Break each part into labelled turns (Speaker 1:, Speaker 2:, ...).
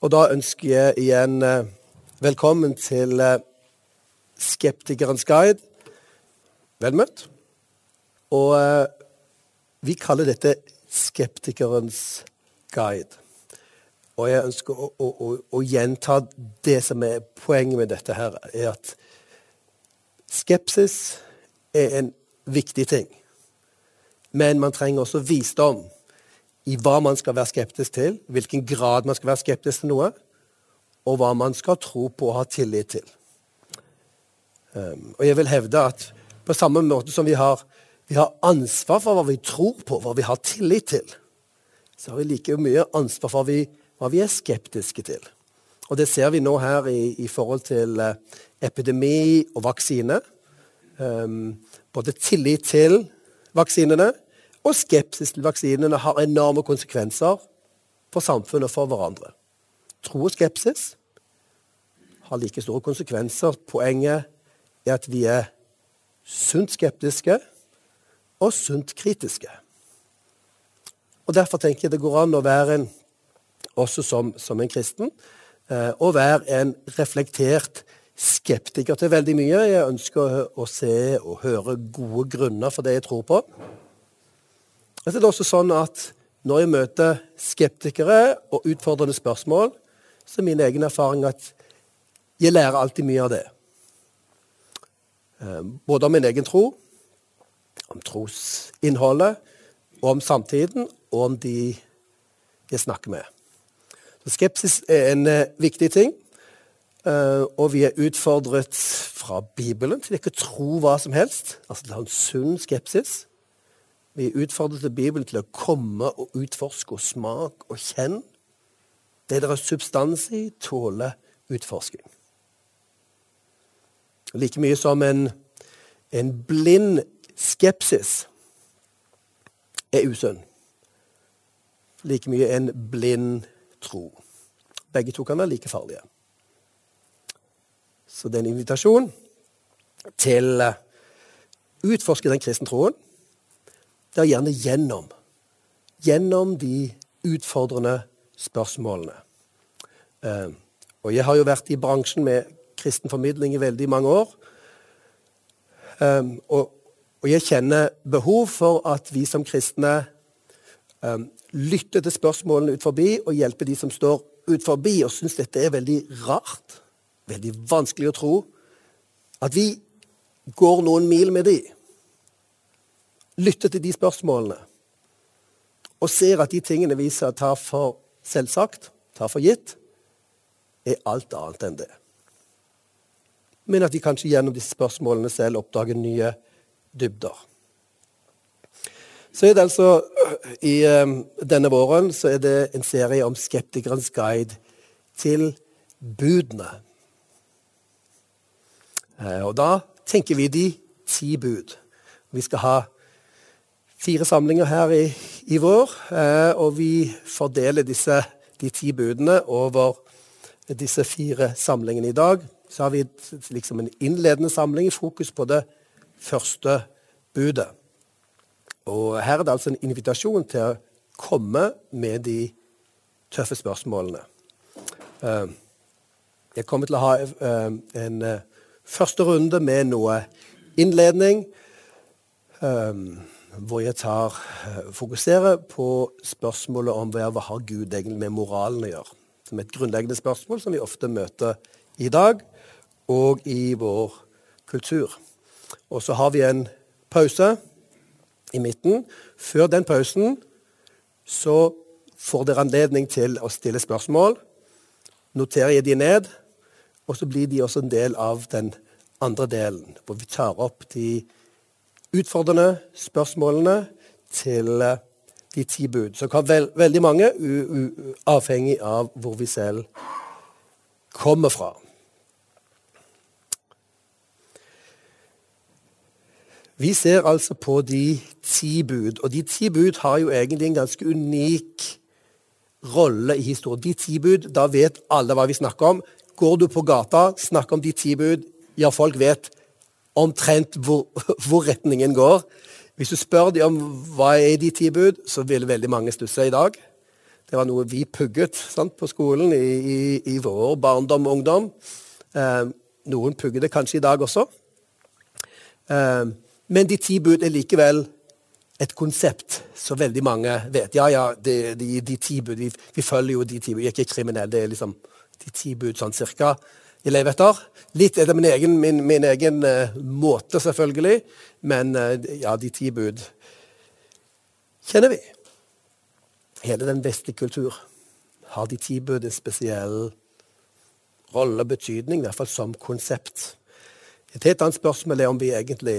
Speaker 1: Og da ønsker jeg igjen eh, velkommen til eh, Skeptikerens guide. Vel møtt. Og eh, vi kaller dette Skeptikerens guide. Og jeg ønsker å, å, å, å, gjenta det som er poenget med dette her, er at skepsis er en viktig ting. Men man trenger også visdom i hva man skal være skeptisk til, hvilken grad man skal være skeptisk til noe, og hva man skal tro på og ha tillit til. Um, og jeg vil hevde at på samme måte som vi har, vi har, ansvar for hva vi tror på, hva vi har tillit til, så har vi like mye ansvar for hva vi, hva vi er skeptiske til. Og det ser vi nå her i, i forhold til uh, epidemi og vaksine. Um, både tillit til vaksinene og skepsis til vaksinene har enorme konsekvenser for samfunnet og for hverandre. Tro og skepsis har like store konsekvenser. Poenget er at vi er sunt skeptiske og sunt kritiske. Og Derfor tenker jeg det går an å være en, også som, som en kristen, eh, å være en reflektert skeptiker til veldig mye. Jeg ønsker å, se og høre gode grunner for det jeg tror på. Så er det også sånn at når jeg møter skeptikere og utfordrende spørsmål, så er min egen erfaring at jeg lærer alltid mye av det. Eh, både om min egen tro, om trosinnholdet, og om samtiden, og om de jeg snakker med. Så skepsis er en uh, viktig ting. Uh, og vi er utfordret fra Bibelen til ikke å tro hva som helst. Altså til å ha en sunn skepsis. Vi er utfordret til Bibelen til å komme og utforske og smake og kjenne. Det der er substans i, tåler utforsking. Like mye som en, en blind skepsis er usunn. Like mye en blind tro. Begge to kan være like farlige. Så det er en invitasjon til å utforske den kristne troen det er gjerne gjennom. Gjennom de utfordrende spørsmålene. Eh, og jeg har jo vært i bransjen med kristen formidling i veldig mange år. Eh, og, jeg kjenner behov for at vi som kristne eh, lytter til spørsmålene ut forbi og hjelper de som står ut forbi og syns dette er veldig rart, veldig vanskelig å tro. At vi går noen mil med de lytter til de spørsmålene og ser at de tingene vi tar for selvsagt, tar for gitt, er alt annet enn det. Men at vi kanskje gjennom disse spørsmålene selv oppdager nye dybder. Så er det altså I um, denne våren så er det en serie om skeptikerens guide til budene. Eh, og da tenker vi de ti bud. Vi skal ha fire samlinger her i, i vår, eh, og vi fordeler disse, de ti budene over disse fire samlingene i dag. Så har vi liksom en innledende samling i fokus på det første budet. Og her er det altså en invitasjon til å komme med de tøffe spørsmålene. Eh, jeg kommer til å ha eh, en første runde med noe innledning hvor jeg tar, eh, fokuserer på spørsmålet om hva, har Gud egentlig med moralen å gjøre. Som et grunnleggende spørsmål som vi ofte møter i dag og i vår kultur. Og så har vi en pause i midten. Før den pausen så får dere anledning til å stille spørsmål. Noterer jeg de ned, og så blir de også en del av den andre delen, hvor vi tar opp de utfordrende spørsmålene til eh, de ti bud. Så kan veld, veldig mange, avhengig av hvor vi selv kommer fra. Vi ser altså på de ti bud, og de ti bud har jo egentlig en ganske unik rolle i historien. De ti bud, da vet alle hva vi snakker om. Går du på gata, snakker om de ti bud, ja, folk vet omtrent hvor, hvor, retningen går. Hvis du spør dem om hva er de ti bud, så vil veldig mange stusse i dag. Det var noe vi pugget sant, på skolen i, i, i, vår barndom og ungdom. Eh, noen pugger det kanskje i dag også. Eh, men de ti bud er likevel et konsept så veldig mange vet. Ja, ja, de, de, de ti bud, vi, vi, følger jo de ti bud. Jeg er ikke kriminell, det er liksom de ti bud sånn cirka jeg lever etter. Litt er det min egen, min, min egen uh, måte, selvfølgelig. Men uh, ja, de ti bud kjenner vi. Hele den vestlige kultur har de ti bud en spesiell rolle og betydning, i hvert fall som konsept. Et helt annet spørsmål er om vi egentlig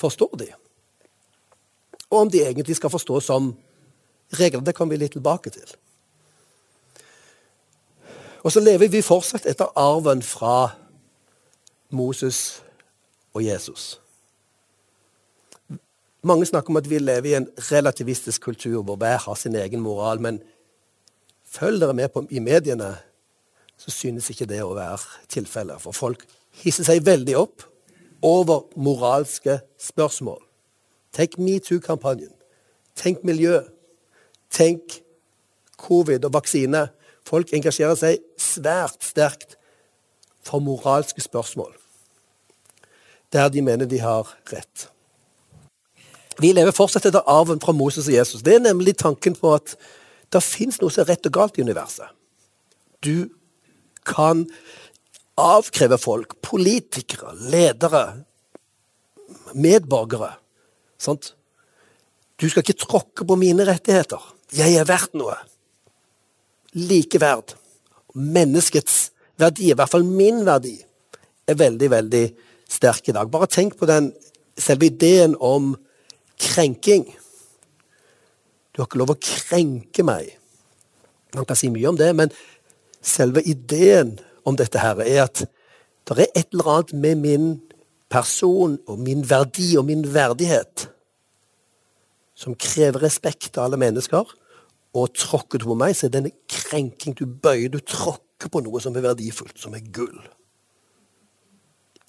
Speaker 1: forstår de. Og om de egentlig skal forstås som regler. Det kommer vi litt tilbake til. Og så lever vi fortsatt etter arven fra Moses og Jesus. Mange snakker om at vi lever i en relativistisk kultur hvor hver har sin egen moral. Men følg dere med på i mediene, så synes ikke det å være tilfellet. For folk hisser seg veldig opp over moralske spørsmål. Tenk metoo-kampanjen. Tenk miljø. Tenk covid og vaksine. Folk engasjerer seg svært sterkt for moralske spørsmål, der de mener de har rett. Vi lever fortsatt etter arven fra Moses og Jesus. Det er nemlig tanken på at det fins noe som er rett og galt i universet. Du kan avkreve folk, politikere, ledere, medborgere sant? Du skal ikke tråkke på mine rettigheter. Jeg er verdt noe likeverd. Menneskets verdi, i hvert fall min verdi, er veldig, veldig sterk i dag. Bare tenk på den selve ideen om krenking. Du har ikke lov å krenke meg. Man kan si mye om det, men selve ideen om dette her er at det er et eller annet med min person og min verdi og min verdighet som krever respekt av alle mennesker og tråkker du på meg, så er det en krenking. Du bøyer, du tråkker på noe som er verdifullt, som er gull.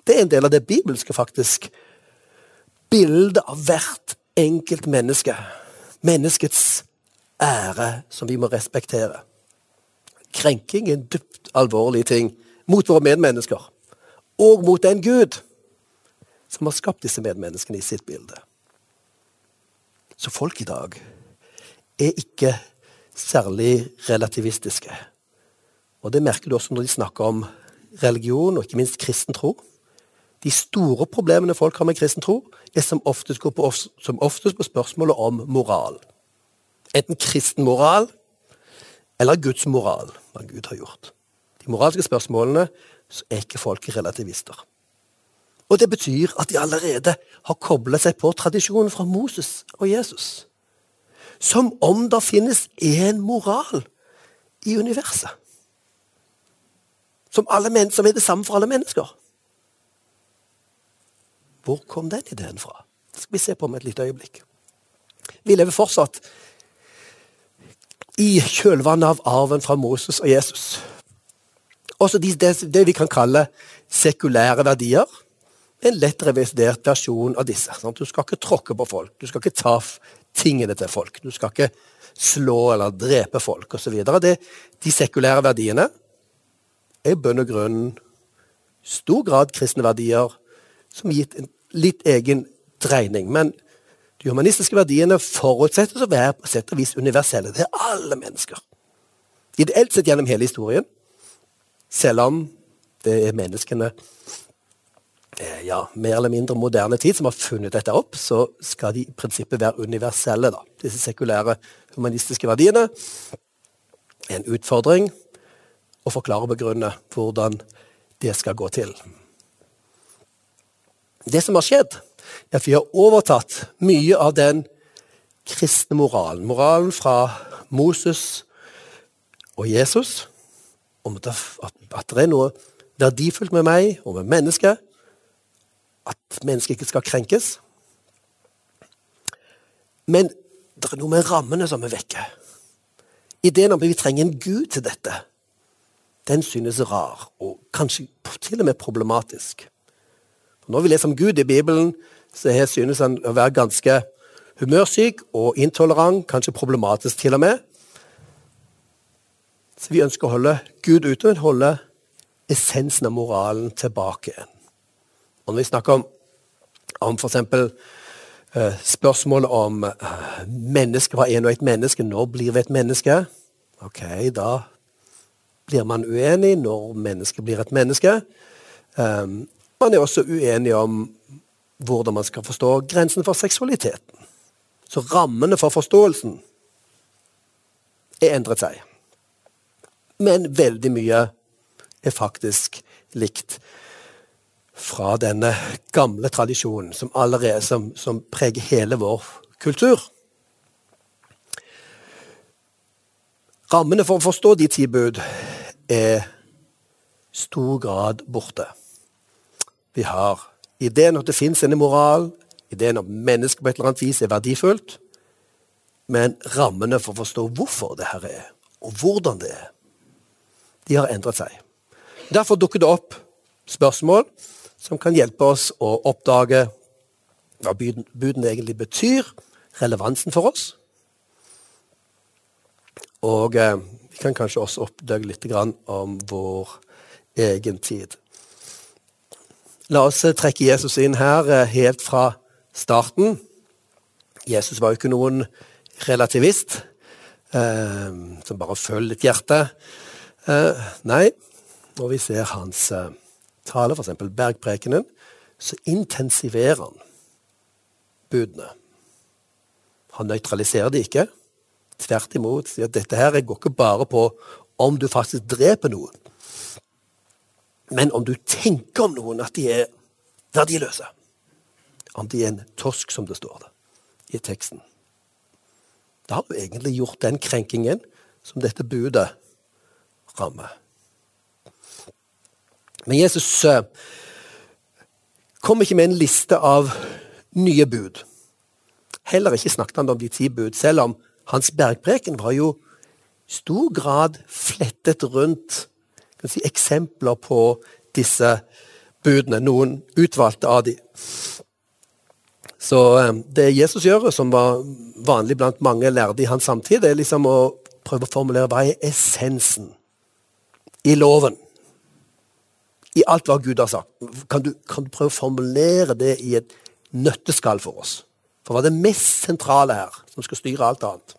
Speaker 1: Det er en del av det bibelske, faktisk. Bildet av hvert enkelt menneske. Menneskets ære, som vi må respektere. Krenking er en dypt alvorlig ting mot våre medmennesker. Og mot den Gud som har skapt disse medmenneskene i sitt bilde. Så folk i dag er ikke særlig relativistiske. Og Det merker du også når de snakker om religion, og ikke minst kristen tro. De store problemene folk har med kristen tro, er som oftest, på, som oftest på spørsmålet om moral. Enten kristen moral eller Guds moral, hva Gud har gjort. De moralske spørsmålene så er ikke folk relativister. Og det betyr at de allerede har koblet seg på tradisjonen fra Moses og Jesus som om det finnes én moral i universet. Som, alle, som er det samme for alle mennesker. Hvor kom den ideen fra? Det skal vi se på om et lite øyeblikk. Vi lever fortsatt i kjølvannet av arven fra Moses og Jesus. Også det, det vi kan kalle sekulære verdier. En lett revidert versjon av disse. Sant? Du skal ikke tråkke på folk. Du skal ikke ta tingene til folk. Du skal ikke slå eller drepe folk osv. De sekulære verdiene er i bunn og grunn stor grad kristne verdier som gitt en litt egen dreining. Men de humanistiske verdiene forutsettes å være på sett og vis universelle. Det er alle mennesker. Ideelt sett gjennom hele historien. Selv om det er menneskene ja, mer eller mindre moderne tid som har funnet dette opp, så skal de i prinsippet være universelle. da. Disse sekulære humanistiske verdiene er en utfordring å forklare og begrunne hvordan det skal gå til. Det som har skjedd, er at vi har overtatt mye av den kristne moralen. Moralen fra Moses og Jesus om at det er noe verdifullt med meg og med mennesket at mennesket ikke skal krenkes. Men det er noe med rammene som er vekke. Ideen om at vi trenger en gud til dette, den synes rar, og kanskje til og med problematisk. Når vi leser om Gud i Bibelen, så synes han å være ganske humørsyk og intolerant, kanskje problematisk til og med. Så vi ønsker å holde Gud ute, men holde essensen av moralen tilbake igjen. Og når vi snakker om, om f.eks. Uh, spørsmålet om uh, menneske, hva er nå et menneske, når blir vi et menneske? Ok, da blir man uenig når mennesket blir et menneske. Um, man er også uenig om hvordan man skal forstå grensen for seksualiteten. Så rammene for forståelsen er endret seg. Men veldig mye er faktisk likt fra denne gamle tradisjonen som allerede som, som preger hele vår kultur. Rammene for å forstå de ti bud er stor grad borte. Vi har ideen at det fins en moral, ideen om mennesket på et eller annet vis er verdifullt. Men rammene for å forstå hvorfor det her er, og hvordan det er, de har endret seg. Derfor dukker det opp spørsmål som kan hjelpe oss å oppdage hva budene egentlig betyr, relevansen for oss. Og eh, vi kan kanskje også oppdage litt om vår egen tid. La oss eh, trekke Jesus inn her eh, helt fra starten. Jesus var jo ikke noen relativist eh, som bare følger litt hjerte. Eh, nei, når vi ser hans eh, tale, f.eks. Bergprekenen, så intensiverer han budene. Han nøytraliserer de ikke. Tvert imot sier at dette her går ikke bare på om du faktisk dreper noen, men om du tenker om noen at de er verdiløse. Om de er en torsk, som det står det i teksten. Da har du egentlig gjort den krenkingen som dette budet rammer. Men Jesus eh, kom ikke med en liste av nye bud. Heller ikke snakket han om de ti bud, selv om hans bergpreken var jo i stor grad flettet rundt si, eksempler på disse budene. Noen utvalgte av de. Så eh, det Jesus gjør, som var vanlig blant mange lærde i hans samtid, er liksom å prøve å formulere hva er essensen i loven i alt hva Gud har sagt. Kan du, kan du prøve å formulere det i et nøtteskall for oss? For hva er det mest sentrale her, som skal styre alt annet?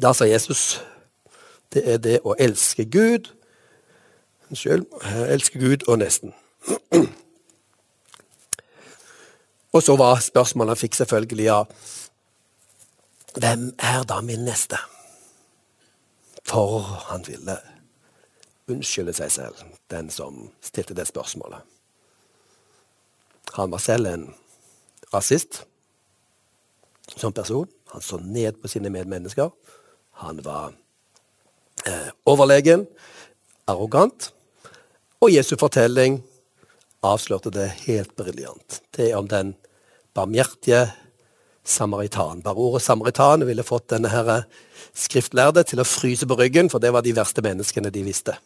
Speaker 1: Da sa Jesus det er det å elske Gud Unnskyld. Elske Gud og nesten. Og så var spørsmålet han fikk selvfølgelig ja Hvem er da min neste? For han ville unnskylde seg selv, den som stilte det spørsmålet. Han var selv en rasist som person. Han så ned på sine medmennesker. Han var eh, overlegen, arrogant. Og Jesu fortelling avslørte det helt briljant. Det om den barmhjertige samaritan. Bare ordet samaritan ville fått denne skriftlærde til å fryse på ryggen, for det var de verste menneskene de visste.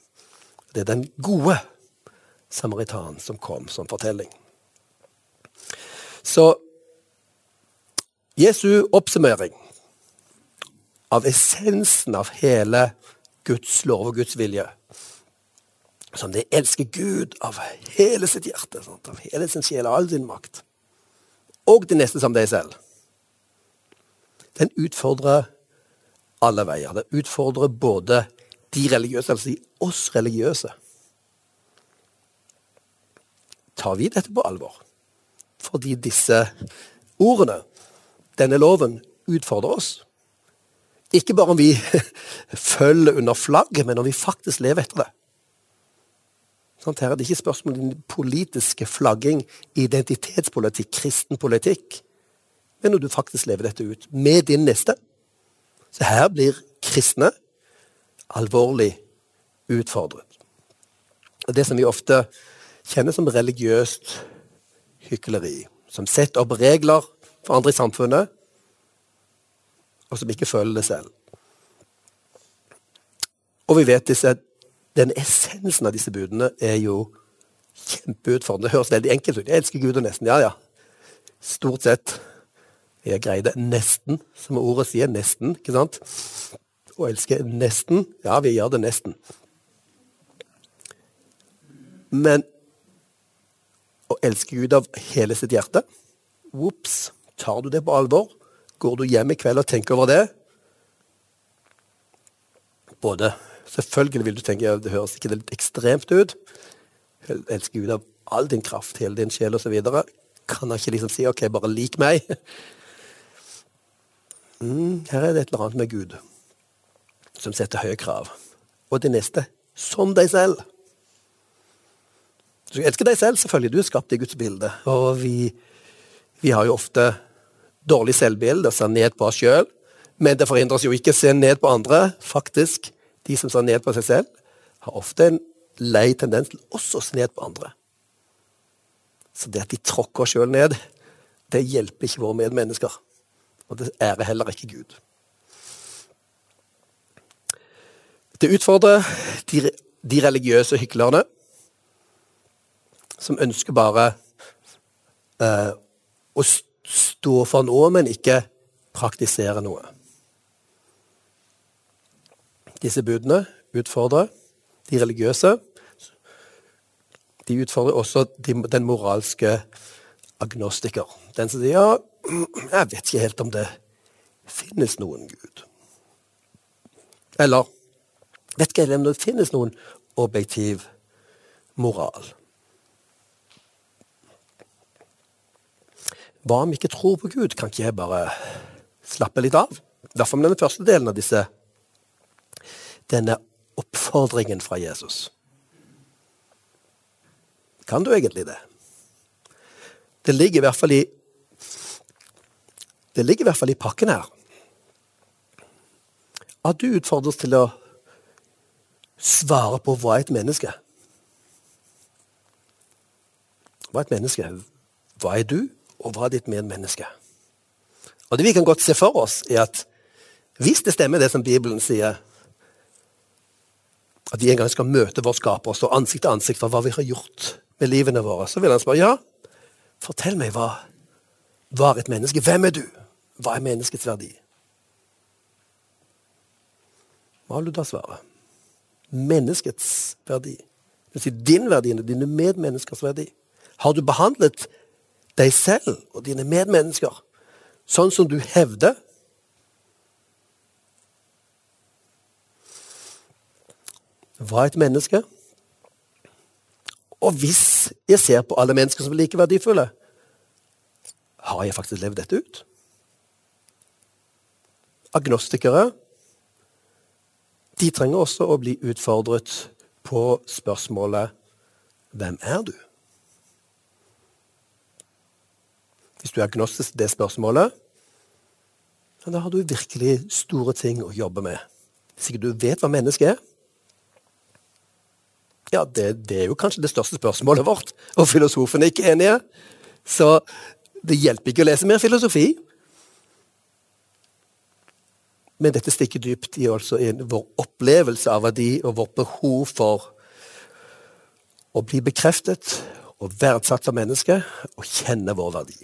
Speaker 1: Det er den gode samaritan som kom som fortelling. Så Jesu oppsummering av essensen av hele Guds lov og Guds vilje, som det elsker Gud av hele sitt hjerte, sant? av hele sin sjel, av all sin makt, og det neste som deg selv, den utfordrer alle veier. Det utfordrer både de religiøse, altså de oss religiøse. Tar vi dette på alvor? Fordi disse ordene, denne loven, utfordrer oss. Ikke bare om vi følger under flagget, men om vi faktisk lever etter det. Sånn, her er det ikke spørsmål om politiske flagging, identitetspolitikk, kristen politikk. Men når du faktisk lever dette ut med din neste. Så her blir kristne alvorlig utfordret. Det som vi ofte kjenner som religiøst hykleri. Som setter opp regler for andre i samfunnet, og som ikke føler det selv. Og vi vet disse, den essensen av disse budene er jo kjempeutfordrende. Det høres veldig enkelt ut. Jeg elsker Gud og nesten. Ja, ja. Stort sett. Jeg greide nesten, som ordet sier. Nesten. ikke sant? Å elske nesten. Ja, vi gjør det nesten. Men å elske Gud av hele sitt hjerte Ops, tar du det på alvor? Går du hjem i kveld og tenker over det? Både Selvfølgelig vil du tenke at det høres ikke litt ekstremt ut. Elsker Gud av all din kraft, hele din sjel osv. Kan han ikke liksom si OK, bare lik meg? Mm, her er det et eller annet med Gud som setter høye krav. Og det neste som deg selv. Du elsker deg selv, selvfølgelig. Du er skapt i Guds bilde. Og vi, vi har jo ofte dårlig selvbilde og ser ned på oss sjøl. Men det forhindrer oss jo ikke å se ned på andre. Faktisk, de som ser ned på seg selv, har ofte en lei tendens til også å se ned på andre. Så det at de tråkker oss sjøl ned, det hjelper ikke våre medmennesker. Og det ærer heller ikke Gud. Det utfordrer de, de religiøse hyklerne som ønsker bare eh, å stå for noe, men ikke praktisere noe. Disse budene utfordrer de religiøse. De utfordrer også de, den moralske agnostiker. Den som sier ja, jeg vet ikke helt om det finnes noen Gud. Eller vet ikke helt om det finnes noen objektiv moral. Hva om vi ikke tror på Gud? Kan ikke jeg bare slappe litt av? I hvert fall med den første delen av disse, denne oppfordringen fra Jesus. Kan du egentlig det? Det ligger i hvert fall i det ligger i hvert fall i pakken her. At du utfordres til å svare på hva er et menneske Hva er et menneske? Hva er du, og hva er ditt medmenneske? Og Det vi kan godt se for oss, er at hvis det stemmer det som Bibelen sier, at vi en gang skal møte vår skaper og stå ansikt til ansikt for hva vi har gjort med livene våre, så vil han spørre ja, fortell meg hva var et menneske. Hvem er du? Hva er menneskets verdi? Hva vil du da svare? Menneskets verdi. Det vil si din verdi, dine medmenneskers verdi. Har du behandlet deg selv og dine medmennesker sånn som du hevder? Hva er et menneske? Og hvis jeg ser på alle mennesker som er like verdifulle, har jeg faktisk levd dette ut? agnostikere de trenger også å bli utfordret på spørsmålet 'Hvem er du?' Hvis du er agnostisk til det spørsmålet, da har du virkelig store ting å jobbe med. Hvis ikke du vet hva mennesket er Ja, det, det er jo kanskje det største spørsmålet vårt, og filosofene er ikke enige. Så det hjelper ikke å lese mer filosofi. Men dette stikker dypt i altså vår opplevelse av verdi og vårt behov for å bli bekreftet og verdsatt som menneske og kjenne vår verdi.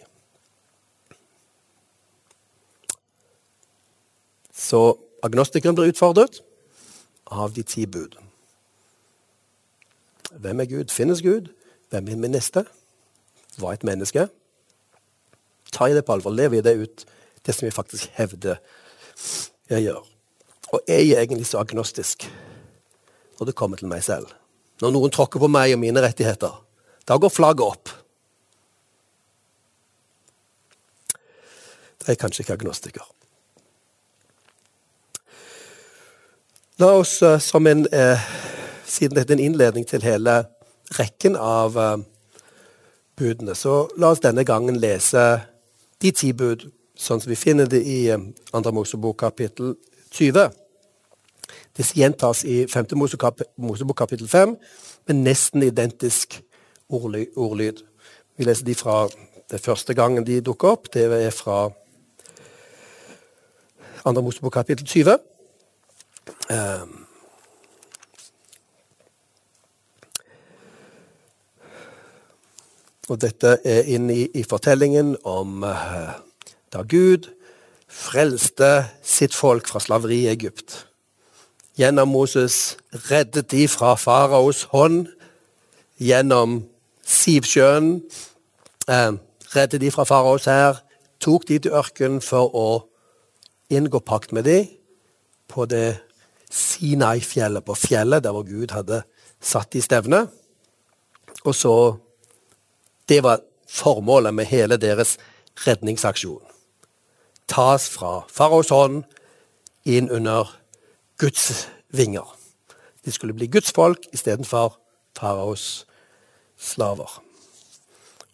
Speaker 1: Så agnostikeren blir utfordret av de ti bud. Hvem er Gud? Finnes Gud? Hvem er min neste? Hva er et menneske? Ta i det på alvor. Lev i det ut, det som vi faktisk hevder jeg gjør. Og jeg er egentlig så agnostisk når det kommer til meg selv. Når noen tråkker på meg og mine rettigheter, da går flagget opp. Det er kanskje ikke agnostiker. La oss eh, som en eh, Siden dette er en innledning til hele rekken av eh, budene, så la oss denne gangen lese de ti bud sånn som vi finner det i eh, Andre Mosebok kapittel 20. Det gjentas i 5. Mosebok kapittel 5, med nesten identisk ordlyd. Vi leser de fra det første gangen de dukker opp. Det er fra Andre Mosebok kapittel 20. Um, og dette er inne i, i fortellingen om uh, da Gud frelste sitt folk fra slaveri i Egypt. gjennom Moses reddet de fra faraos hånd. Gjennom Sivsjøen eh, reddet de fra faraos her. Tok de til ørkenen for å inngå pakt med de på det Sinai-fjellet, på fjellet der hvor Gud hadde satt de stevne. Og så Det var formålet med hele deres redningsaksjon. Tas fra faraos hånd inn under Guds vinger. De skulle bli Guds folk istedenfor faraos slaver.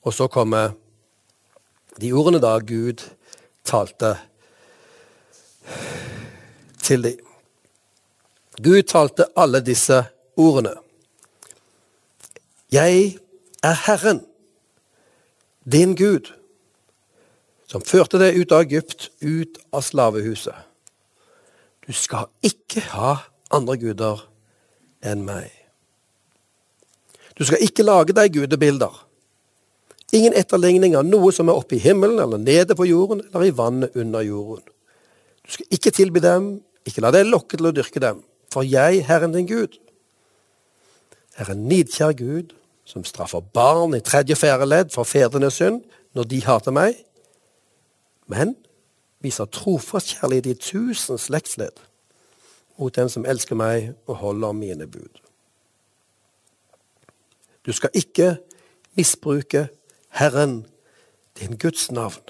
Speaker 1: Og så kommer de ordene da Gud talte til dem. Gud talte alle disse ordene. Jeg er Herren, din Gud, som førte deg ut av Egypt, ut av slavehuset. Du skal ikke ha andre guder enn meg. Du skal ikke lage deg gudebilder. Ingen etterligning av noe som er oppe i himmelen eller nede på jorden eller i vannet under jorden. Du skal ikke tilby dem, ikke la deg lokke til å dyrke dem, for jeg, Herren din Gud, er en nidkjær Gud som straffer barn i tredje og fjerde ledd for fedrenes synd når de hater meg, men viser trofast kjærlighet i tusen slektsledd mot dem som elsker meg og holder mine bud. Du skal ikke misbruke Herren, din Guds navn.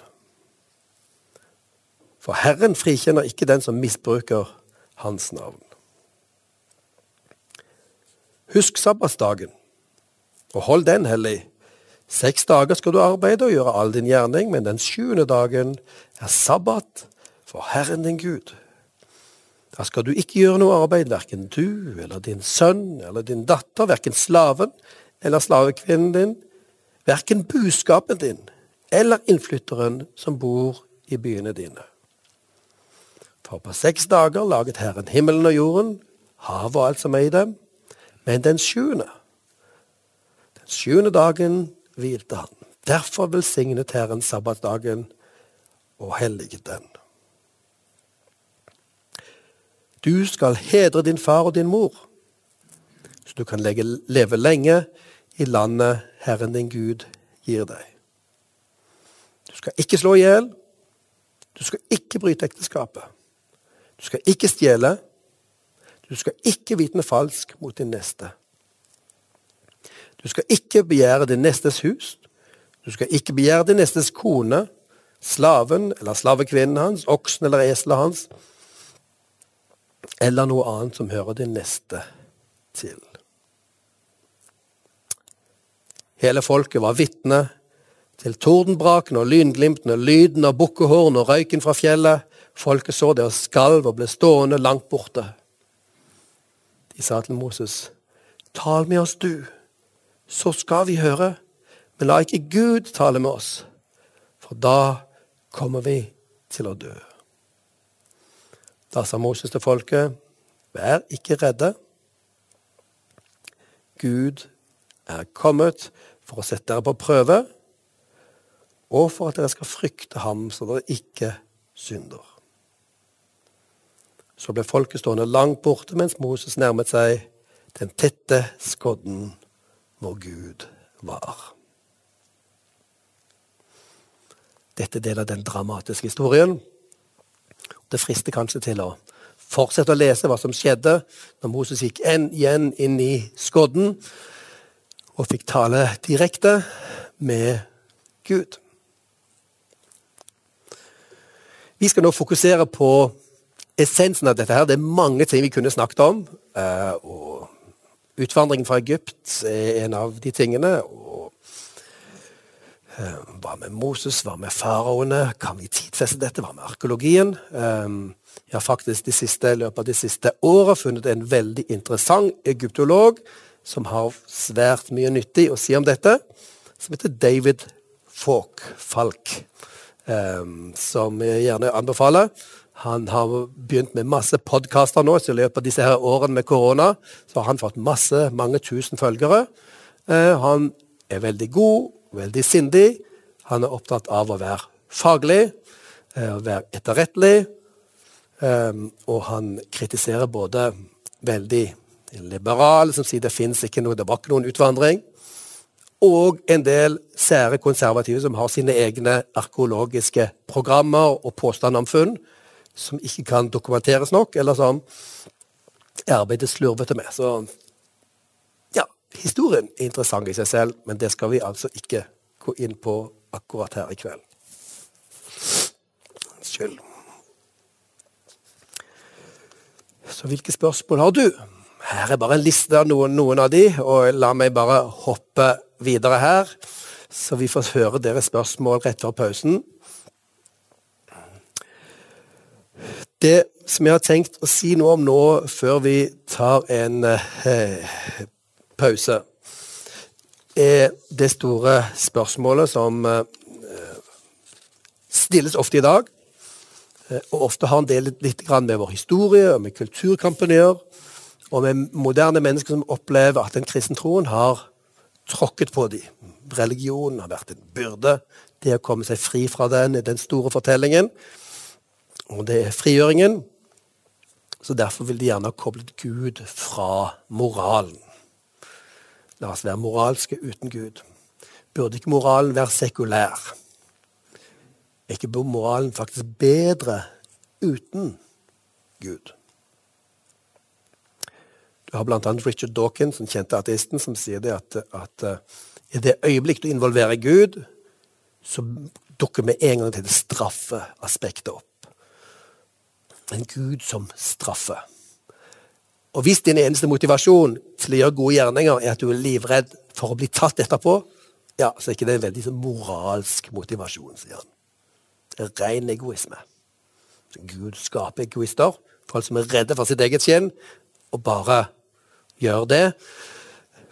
Speaker 1: For Herren frikjenner ikke den som misbruker Hans navn. Husk sabbatsdagen, og hold den hellig. Seks dager skal du arbeide og gjøre all din gjerning, men den sjuende dagen er sabbat for Herren din Gud. Da skal du ikke gjøre noe arbeid, verken du eller din sønn eller din datter, verken slaven eller slavekvinnen din, verken buskapen din eller innflytteren som bor i byene dine. For på seks dager laget Herren himmelen og jorden, havet og alt som er i dem, men den sjuende, den sjuende dagen hvilte han. Derfor velsignet Herren sabbatsdagen og helliget den. Du skal hedre din far og din mor, så du kan leve lenge i landet Herren din Gud gir deg. Du skal ikke slå i hjel. Du skal ikke bryte ekteskapet. Du skal ikke stjele. Du skal ikke vitne falsk mot din neste. Du skal ikke begjære din nestes hus. Du skal ikke begjære din nestes kone, slaven eller slavekvinnen hans, oksen eller eselet hans, eller noe annet som hører din neste til. Hele folket var vitne til tordenbraken og lynglimtene, lyden av bukkehorn og røyken fra fjellet. Folket så det og skalv og ble stående langt borte. De sa til Moses, Tal med oss, du, så skal vi høre, men la ikke Gud tale med oss, for da kommer vi til å dø. Da sa Moses til folket, Vær ikke redde. Gud er kommet for å sette dere på prøve, og for at dere skal frykte ham så dere ikke synder. Så ble folket stående langt borte mens Moses nærmet seg den tette skodden hvor Gud var. Dette deler den dramatiske historien. Det frister kanskje til å fortsette å lese hva som skjedde når Moses gikk igjen inn i skodden og fikk tale direkte med Gud. Vi skal nå fokusere på essensen av dette. her. Det er mange ting vi kunne snakket om. Eh, og Utvandringen fra Egypt er en av de tingene. og eh, Hva med Moses, hva med faraoene? Kan vi tidfeste dette? Hva med arkeologien? Eh, jeg har faktisk siste, i løpet av de siste åra funnet en veldig interessant egyptolog som har svært mye nyttig å si om dette, som heter David Falk. Falk um, som jeg gjerne anbefaler. Han har begynt med masse podkaster nå, så i løpet av disse her årene med korona så har han fått masse, mange tusen følgere. Eh, han er veldig god, veldig sindig. Han er opptatt av å være faglig, å være etterrettelig. Eh, og han kritiserer både veldig liberale, som sier det fins ikke noe, det var ikke noen utvandring. Og en del sære konservative som har sine egne arkeologiske programmer og påstander om funn som ikke kan dokumenteres nok, eller som arbeidet slurvete med. Så ja, historien er interessant i seg selv, men det skal vi altså ikke gå inn på akkurat her i kveld. Unnskyld. Så hvilke spørsmål har du? Her er bare en liste av noen, noen av de, og la meg bare hoppe videre her, så vi får høre deres spørsmål rett før pausen. Det som jeg har tenkt å si noe om nå, før vi tar en eh, pause, er det store spørsmålet som eh, stilles ofte i dag. Eh, og ofte har en del litt, med vår historie og med kulturkampen å gjøre. Og med moderne mennesker som opplever at den kristne troen har tråkket på dem. Religionen har vært en byrde. Det å komme seg fri fra den den store fortellingen. Og det er frigjøringen. Så derfor vil de gjerne ha koblet Gud fra moralen. La oss være moralske uten Gud. Burde ikke moralen være sekulær? Er ikke moralen faktisk bedre uten Gud? Du har bl.a. Richard Dawkins, den kjente ateisten, som sier det at, at uh, i det øyeblikk du involverer Gud, så dukker med en gang til det straffeaspektet opp. En Gud som straffer. Og hvis din eneste motivasjon til å gjøre gode gjerninger er at du er livredd for å bli tatt etterpå, ja, så er ikke det en veldig sånn moralsk motivasjon, sier han. Det er ren egoisme. Så Gud skaper egoister, folk som er redde for sitt eget skinn, og bare gjør det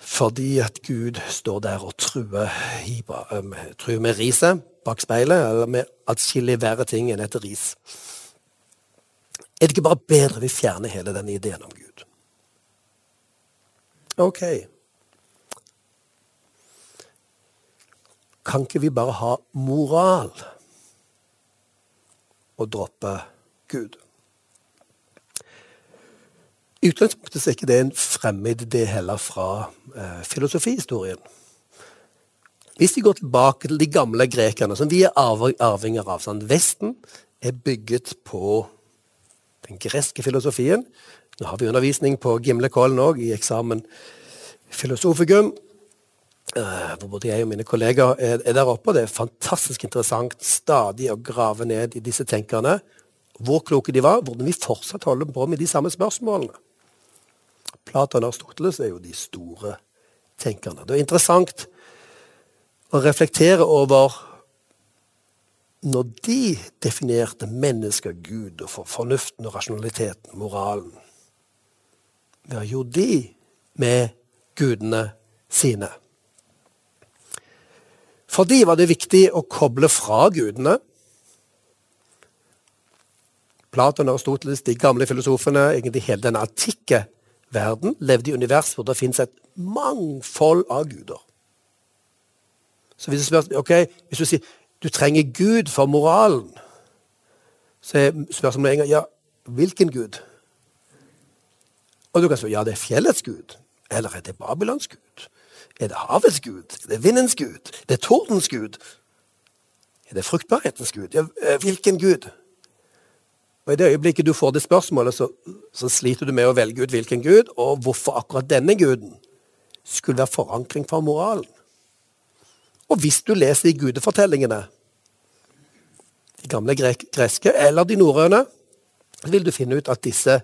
Speaker 1: fordi at Gud står der og truer, truer med riset bak speilet, eller med atskillig verre ting enn et ris. Er det ikke bare bedre vi fjerner hele denne ideen om Gud? Ok. Kan ikke vi bare ha moral og droppe Gud? I utgangspunktet er ikke det en fremmed idé heller fra eh, filosofihistorien. Hvis vi går tilbake til de gamle grekerne, som vi er arvinger av sånn, Vesten er bygget på den greske filosofien. Nå har vi undervisning på Gimlekollen òg, i eksamen filosofikum. Uh, hvor både jeg og mine kollegaer er, er, der oppe. og Det er fantastisk interessant stadig å grave ned i disse tenkerne. Hvor kloke de var, hvordan vi fortsatt holder på med de samme spørsmålene. Platon og Aristoteles er jo de store tenkerne. Det er interessant å reflektere over når de definerte mennesket, Gud, og for fornuften og rasjonaliteten, moralen Hva gjorde de med gudene sine? For de var det viktig å koble fra gudene. Platon og Aristoteles, de gamle filosofene, egentlig hele den antikke verden levde i univers hvor det finnes et mangfold av guder. Så hvis du, spør, okay, hvis du sier du trenger Gud for moralen, så er spørsmålet en gang ja, hvilken Gud? Og du kan si ja, det er fjellets Gud. Eller er det Babylons Gud? Er det havets Gud? Er det vindens Gud? Er det tordens Gud? Er det fruktbarhetens Gud? Ja, eh, hvilken Gud? Og I det øyeblikket du får det spørsmålet, så, så, sliter du med å velge ut hvilken gud, og hvorfor akkurat denne guden skulle være forankring for moralen. Og hvis du leser de gudefortellingene, de gamle greske eller de norrøne, vil du finne ut at disse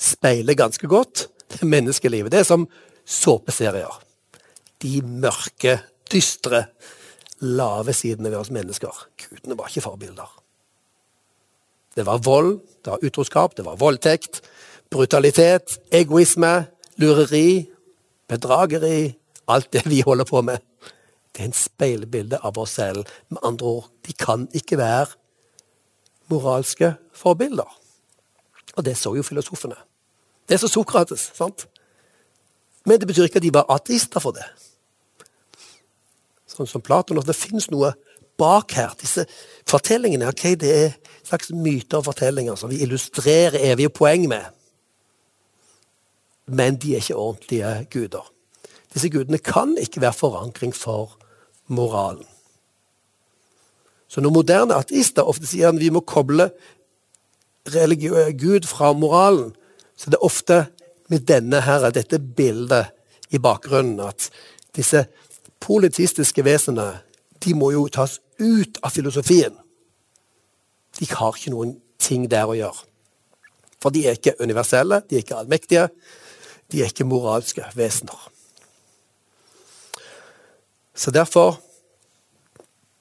Speaker 1: speiler ganske godt det menneskelivet. Det er som såpeserier. De mørke, dystre, lave sidene ved oss mennesker. Gudene var ikke forbilder. Det var vold, det var utroskap, det var voldtekt, brutalitet, egoisme, lureri, bedrageri. Alt det vi holder på med. Det er en speilbilde av oss selv. Med andre ord, de kan ikke være moralske forbilder. Og det så jo filosofene. Det er så Sokrates, sant? Men det betyr ikke at de var ateister for det. Sånn som Platon. Det fins noe bak her. Disse fortellingene ok, det er slags myter og fortellinger som vi illustrerer evige poeng med. men de er ikke ordentlige guder. Disse gudene kan ikke være forankring for moralen. Så når moderne ateister ofte sier at vi må koble Gud fra moralen, så det er ofte med denne her, dette bildet i bakgrunnen at disse politistiske vesenene de må jo tas ut av filosofien. De har ikke noen ting der å gjøre. For de er ikke universelle, de er ikke allmektige, de er ikke moralske vesener. Så derfor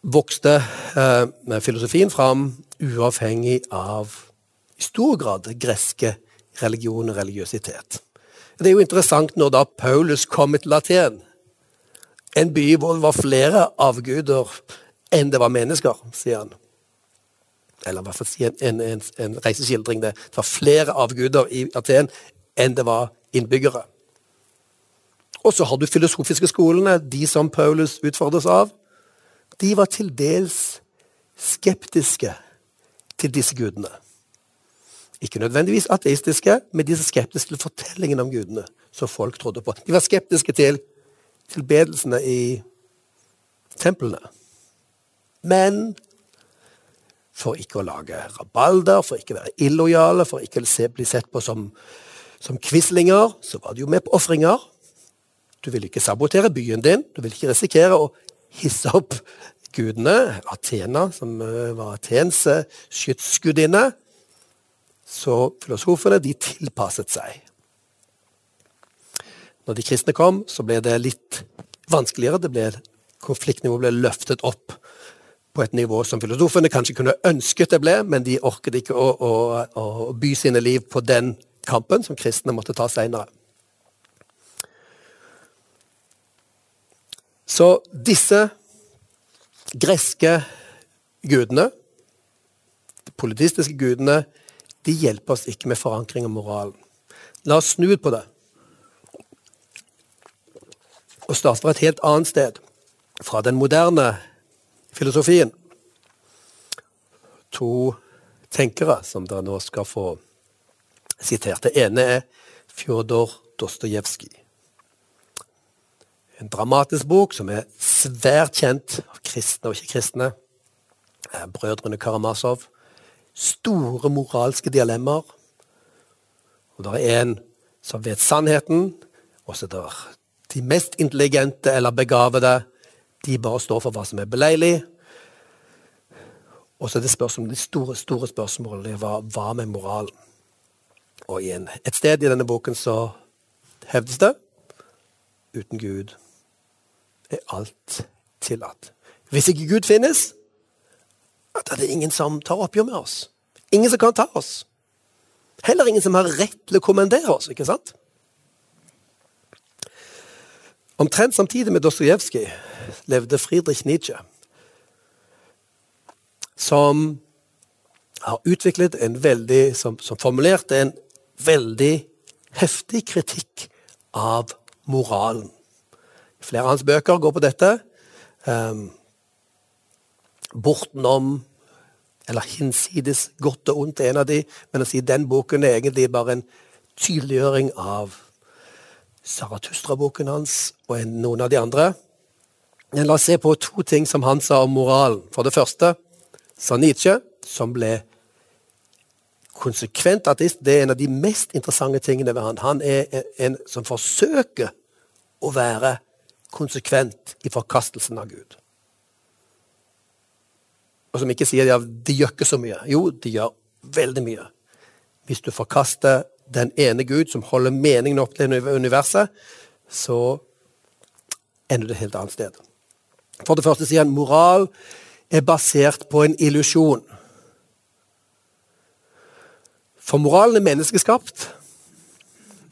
Speaker 1: vokste eh, filosofien fram uavhengig av i stor grad greske religion og religiøsitet. Det er jo interessant når da Paulus kommer til Aten, en by hvor det var flere avguder enn det var mennesker, sier han. Eller i hvert fall en, en, en, en reiseskildring. Det var flere avguder i Aten enn det var innbyggere. Og så har du filosofiske skolene, de som Paulus utfordres av. De var til dels skeptiske til disse gudene. Ikke nødvendigvis ateistiske, men de er skeptiske til fortellingen om gudene som folk trodde på. De var skeptiske til tilbedelsene i templene. Men for ikke å lage rabalder, for ikke å være illojale, for ikke å bli sett på som, som quislinger, så var de jo med på ofringer. Du ville ikke sabotere byen din, du ville ikke risikere å hisse opp gudene. Athena, som eh, var Athens eh, skytsgudinne. Så filosofene de tilpasset seg. Når de kristne kom, så ble det litt vanskeligere. Det ble, konfliktnivået ble løftet opp på et nivå som filosofene kanskje kunne ønsket det ble, men de orket ikke å, å, å by sine liv på den kampen som kristne måtte ta seinere. Så disse greske gudene, de politistiske gudene, de hjelper oss ikke med forankring av moralen. La oss snu på det og starte fra et helt annet sted. Fra den moderne filosofien. To tenkere som dere nå skal få sitert. Det ene er Fjodor Dostojevskij. En dramatisk bok som er svært kjent av kristne og ikke-kristne. Brødrene Karamazov store moralske dilemmaer. Og det er en som vet sannheten, og så er det de mest intelligente eller begavede. De bare står for hva som er beleilig. Og så er det spørsmål, de store store spørsmålene hva, hva med moral? Og igjen, et sted i denne boken så hevdes det uten Gud er alt tillatt. Hvis ikke Gud finnes, da er det ingen som tar oppgjør med oss. Ingen som kan ta oss. Heller ingen som har rett til å kommandere oss. ikke sant? Omtrent samtidig med Dostojevskij levde Friedrich Nietzsche, som har utviklet en veldig Som, som formulerte en veldig heftig kritikk av moralen. Flere av hans bøker går på dette. Um, bortenom eller hinsides godt og ondt, en av de, men å si den boken er egentlig bare en tydeliggjøring av Saratustra-boken hans og en, noen av de andre. Men la oss se på to ting som han sa om moralen. For det første sa Nietzsche, som ble konsekvent ateist. Det er en av de mest interessante tingene ved han. Han er en som forsøker å være konsekvent i forkastelsen av Gud og som ikke sier at de gjør ikke så mye. Jo, de gjør veldig mye. Hvis du forkaster den ene Gud som holder meningen opp til universet, så ender du et helt annet sted. For det første sier han moral er basert på en illusjon. For moralen er menneskeskapt,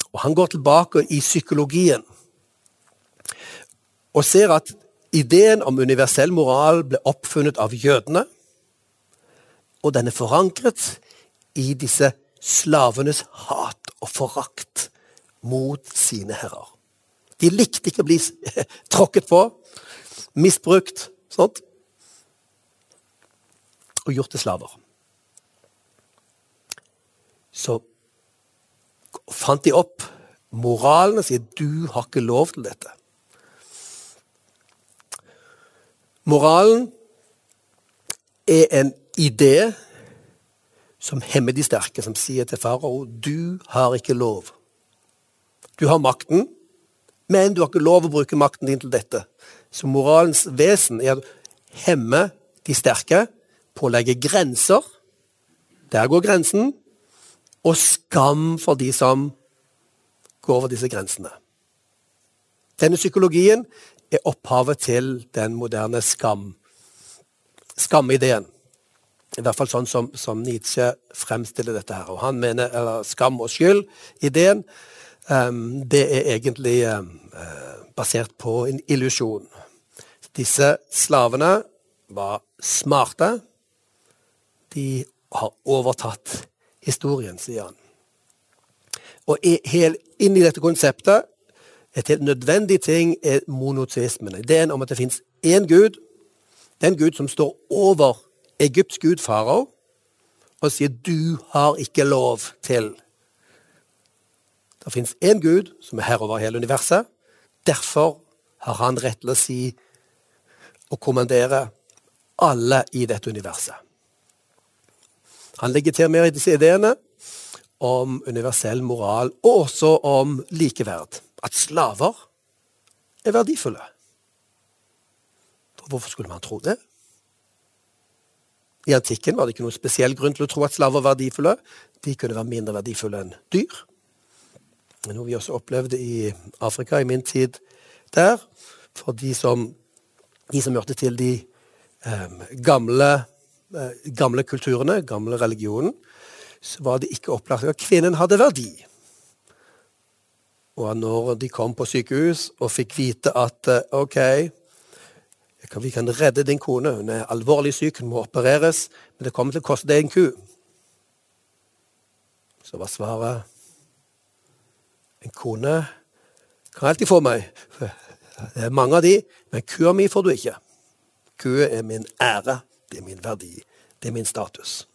Speaker 1: og han går tilbake i psykologien og ser at Ideen om universell moral ble oppfunnet av jødene, og den er forankret i disse slavenes hat og forakt mot sine herrer. De likte ikke å bli tråkket på, misbrukt, sånt, og gjort til slaver. Så fant de opp moralen og sier du har ikke lov til dette. Moralen er en idé som hemmer de sterke, som sier til farao du har ikke lov. Du har makten, men du har ikke lov å bruke makten din til dette. Så moralens vesen er å hemme de sterke, pålegge grenser. Der går grensen. Og skam for de som går over disse grensene. Denne psykologien er opphavet til den moderne skam. Skamideen. I hvert fall sånn som, som, Nietzsche fremstiller dette. her. Og han mener, eller Skam og skyld-ideen um, det er egentlig um, basert på en illusjon. Disse slavene var smarte. De har overtatt historien, sier han. Og helt inn i dette konseptet et helt nødvendig ting er monoteismen. Ideen om at det fins én gud, den gud som står over Egypts gud farao, og sier 'du har ikke lov til'. Det fins én gud som er herre over hele universet. Derfor har han rett til å si og kommandere alle i dette universet. Han legger til mer i disse ideene om universell moral, og også om likeverd. At slaver er verdifulle. Hvorfor skulle man tro det? I antikken var det ikke noen spesiell grunn til å tro at slaver var verdifulle. De kunne være mindre verdifulle enn dyr. Noe vi også opplevde i Afrika i min tid der. For de som, de som hørte til de eh, gamle, eh, gamle kulturene, gamle religionen, så var det ikke opplagt at kvinnen hadde verdi. Og når de kom på sykehus og fikk vite at eh, OK, vi kan redde din kone, hun er alvorlig syk, hun må opereres, men det kommer til å koste deg en ku. Så var svaret En kone kan alltid få meg. Det er mange av de, men kua mi får du ikke. Kua er min ære, det er min verdi, det er min status.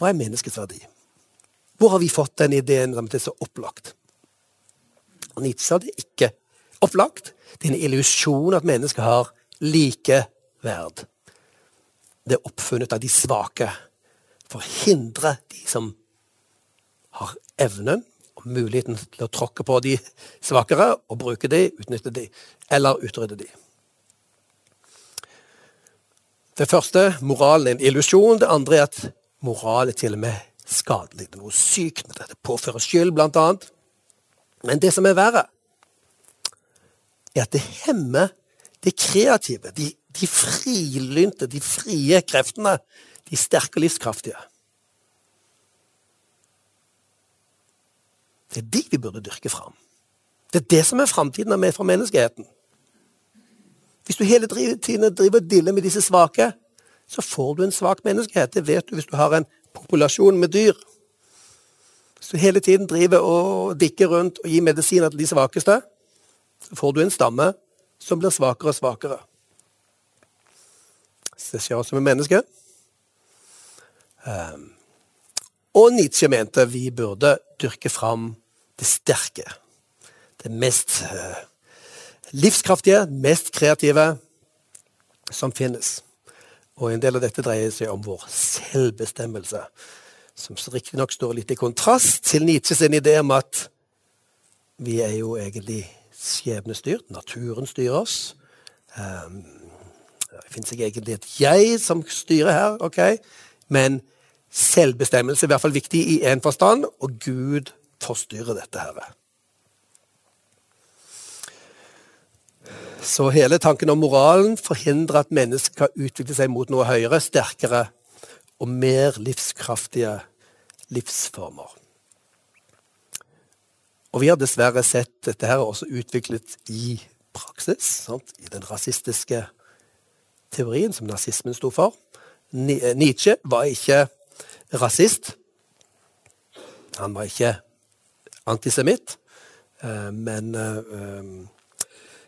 Speaker 1: Hva er menneskets verdi? Hvor har vi fått den ideen som er så opplagt? Nietzsche hadde det ikke opplagt. Det er en illusjon at mennesker har like verd. Det er oppfunnet av de svake for å hindre de som har evnen og muligheten til å tråkke på de svakere og bruke de, utnytte de, eller utrydde de. Det første, moralen er en illusjon. Det andre er at moral er til og med skadelig. Det er noe sykt med det. Det påfører skyld, blant annet. Men det som er verre, er at det hemmer det kreative, de, de frilynte, de frie kreftene, de sterke og livskraftige. Det er de vi burde dyrke fram. Det er det som er framtiden for menneskeheten. Hvis du hele tiden driver og diller med disse svake, så får du en svak menneskehet. Det vet du hvis du har en populasjon med dyr. Hvis du hele tiden driver og dikker rundt og gir medisiner til de svakeste, så får du en stamme som blir svakere og svakere. Så det skjer også med mennesker. Um, og Nietzsche mente vi burde dyrke fram det sterke. Det mest uh, livskraftige, mest kreative som finnes. Og en del av dette dreier seg om vår selvbestemmelse, som riktignok står litt i kontrast til Nietzsche sin idé om at vi er jo egentlig skjebnestyrt. Naturen styrer oss. Um, det fins ikke egentlig et jeg som styrer her, ok? men selvbestemmelse er i hvert fall viktig i én forstand, og Gud forstyrrer dette her. Så hele tanken om moralen forhindrer at mennesket kan utvikle seg mot noe høyere, sterkere og mer livskraftige livsformer. Og vi har dessverre sett dette her også utviklet i praksis. Sant? I den rasistiske teorien som nazismen sto for. Nietzsche var ikke rasist. Han var ikke antisemitt. Eh, men eh,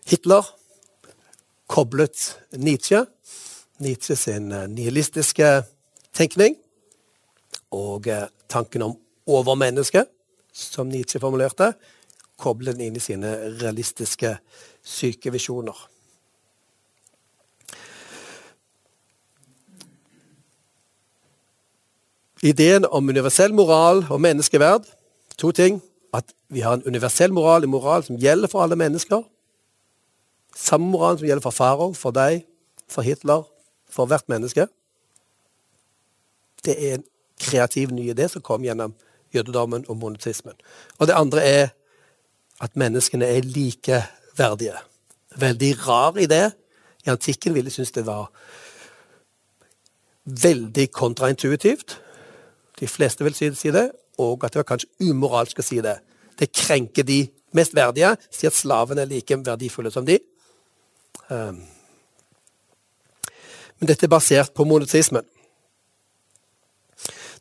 Speaker 1: Hitler koblet Nietzsche, Nietzsche sin eh, nihilistiske tenkning, og eh, tanken om overmenneske, som Nietzsche formulerte, koblet inn i sine realistiske sykevisjoner. Ideen om universell moral og menneskeverd to ting. At vi har en universell moral, en moral som gjelder for alle mennesker. Samme moral som gjelder for Farao, for deg, for Hitler, for hvert menneske. Det er en kreativ ny idé som kom gjennom jødedommen og monotismen. Og det andre er at menneskene er likeverdige. Veldig rar idé. I antikken ville jeg synes det var veldig kontraintuitivt. De fleste vil si det, og at det var kanskje umoralsk å si det. Det krenker de mest verdige, si at slavene er like verdifulle som de. Um. Men dette er basert på monotismen.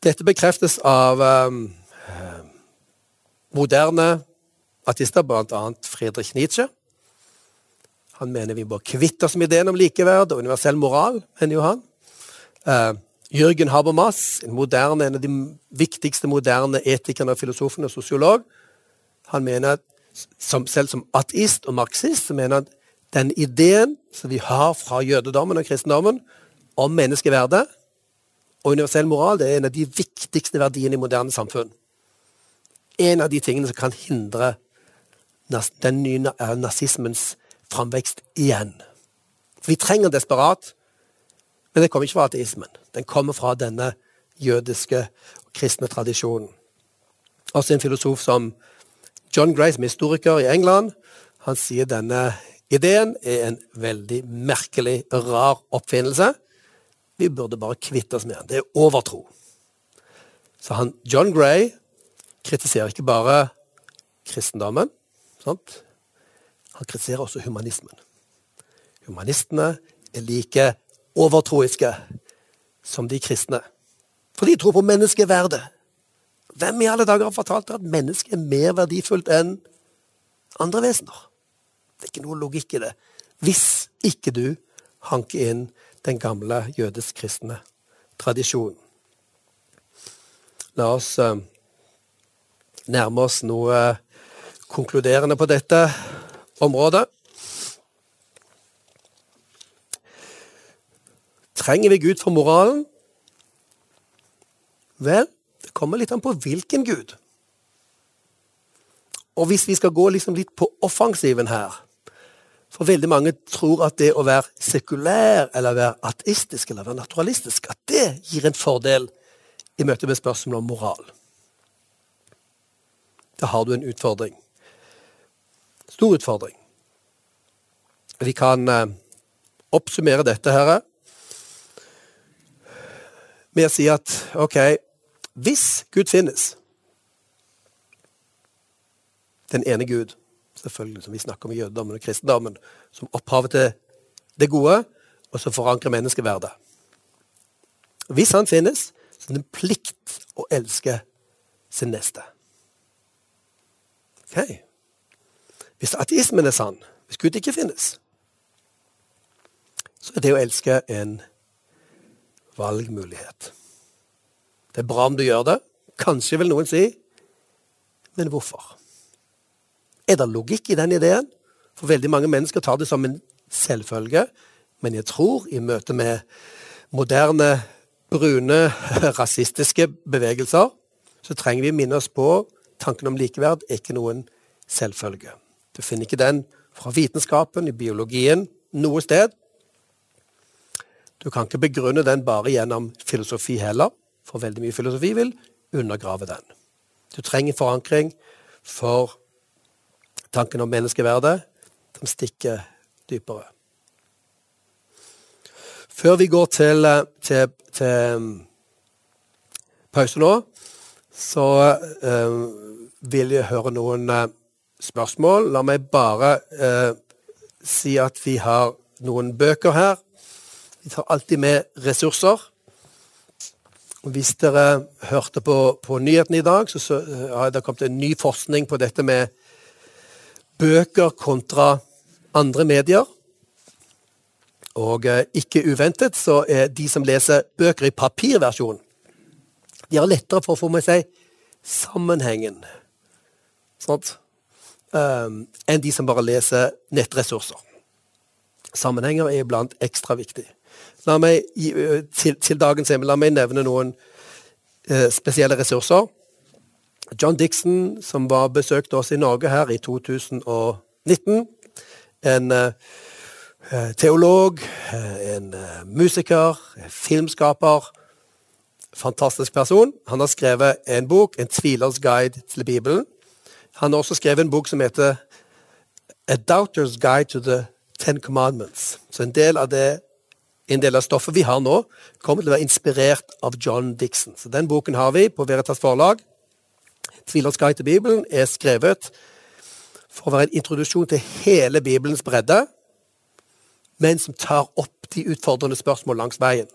Speaker 1: Dette bekreftes av um, moderne artister, bl.a. Friedrich Nietzsche. Han mener vi må kvitte oss med ideen om likeverd og universell moral, mener jo han. Uh, Jørgen Habermas, en, moderne, en av de viktigste moderne etikerne filosofene og sosiolog, han mener at som, selv som ateist og marxist så mener han at den ideen som vi har fra jødedommen og kristendommen om menneskeverdet og universell moral, det er en av de viktigste verdiene i moderne samfunn. En av de tingene som kan hindre den nye nazismens framvekst igjen. Vi trenger desperat men den kommer ikke fra ateismen. Den kommer fra denne jødiske og kristne tradisjonen. Også en filosof som John Gray, som er historiker i England, han sier denne ideen er en veldig merkelig, rar oppfinnelse. Vi burde bare kvitte oss med den. Det er overtro. Så han, John Gray kritiserer ikke bare kristendommen. Sant? Han kritiserer også humanismen. Humanistene er like overtroiske som de kristne. For de tror på menneskeverdet. Hvem i alle dager har fortalt deg at mennesket er mer verdifullt enn andre vesener? Det er ikke noe logikk i det. Hvis ikke du hanker inn den gamle jødisk-kristne tradisjonen. La oss uh, nærme oss noe konkluderende på dette området. Trenger vi Gud for moralen? Vel, det kommer litt an på hvilken Gud. Og hvis vi skal gå liksom litt på offensiven her For veldig mange tror at det å være sekulær eller være ateistisk eller være naturalistisk, at det gir en fordel i møte med spørsmål om moral. Da har du en utfordring. Stor utfordring. Vi kan eh, oppsummere dette her med å si at OK, hvis Gud finnes Den ene Gud, selvfølgelig, som vi snakker om jødedommen og kristendommen, som opphavet til det gode, og som forankrer menneskeverdet. Hvis han finnes, så er det en plikt å elske sin neste. Ok. Hvis ateismen er sann, hvis Gud ikke finnes, så er det å elske en valgmulighet. Det er bra om du gjør det. Kanskje vil noen si. Men hvorfor? Er det logikk i den ideen? For veldig mange mennesker tar det som en selvfølge. Men jeg tror, i møte med moderne, brune, rasistiske bevegelser, så trenger vi minne oss på tanken om likeverd er ikke noen selvfølge. Du finner ikke den fra vitenskapen, i biologien, noe sted. Du kan ikke begrunne den bare gjennom filosofi heller, for veldig mye filosofi vil undergrave den. Du trenger forankring for tanken om menneskeverdet, de stikker dypere. Før vi går til, til, til um, pause nå, så uh, vil jeg høre noen uh, spørsmål. La meg bare uh, si at vi har noen bøker her vi tar alltid med ressurser. Hvis dere hørte på, på nyhetene i dag, så, så har det kommet en ny forskning på dette med bøker kontra andre medier. Og eh, ikke uventet så er de som leser bøker i papirversjon, de har lettere for å få med seg sammenhengen sant? Um, enn de som bare leser nettressurser. Sammenhenger er iblant ekstra viktig. La meg, til, til dagens emne, la meg nevne noen uh, spesielle ressurser. John Dixon, som var besøkte oss i Norge her i 2019. En uh, teolog, en uh, musiker, filmskaper. Fantastisk person. Han har skrevet en bok, 'En tvilers guide til Bibelen'. Han har også skrevet en bok som heter A Doubter's Guide to the Ten Commandments. Så en del av det en del av stoffet vi har nå, kommer til å være inspirert av John Dixon. Så Den boken har vi på Veritas forlag. 'Tvilers guide til Bibelen' er skrevet for å være en introduksjon til hele Bibelens bredde, men som tar opp de utfordrende spørsmål langs veien.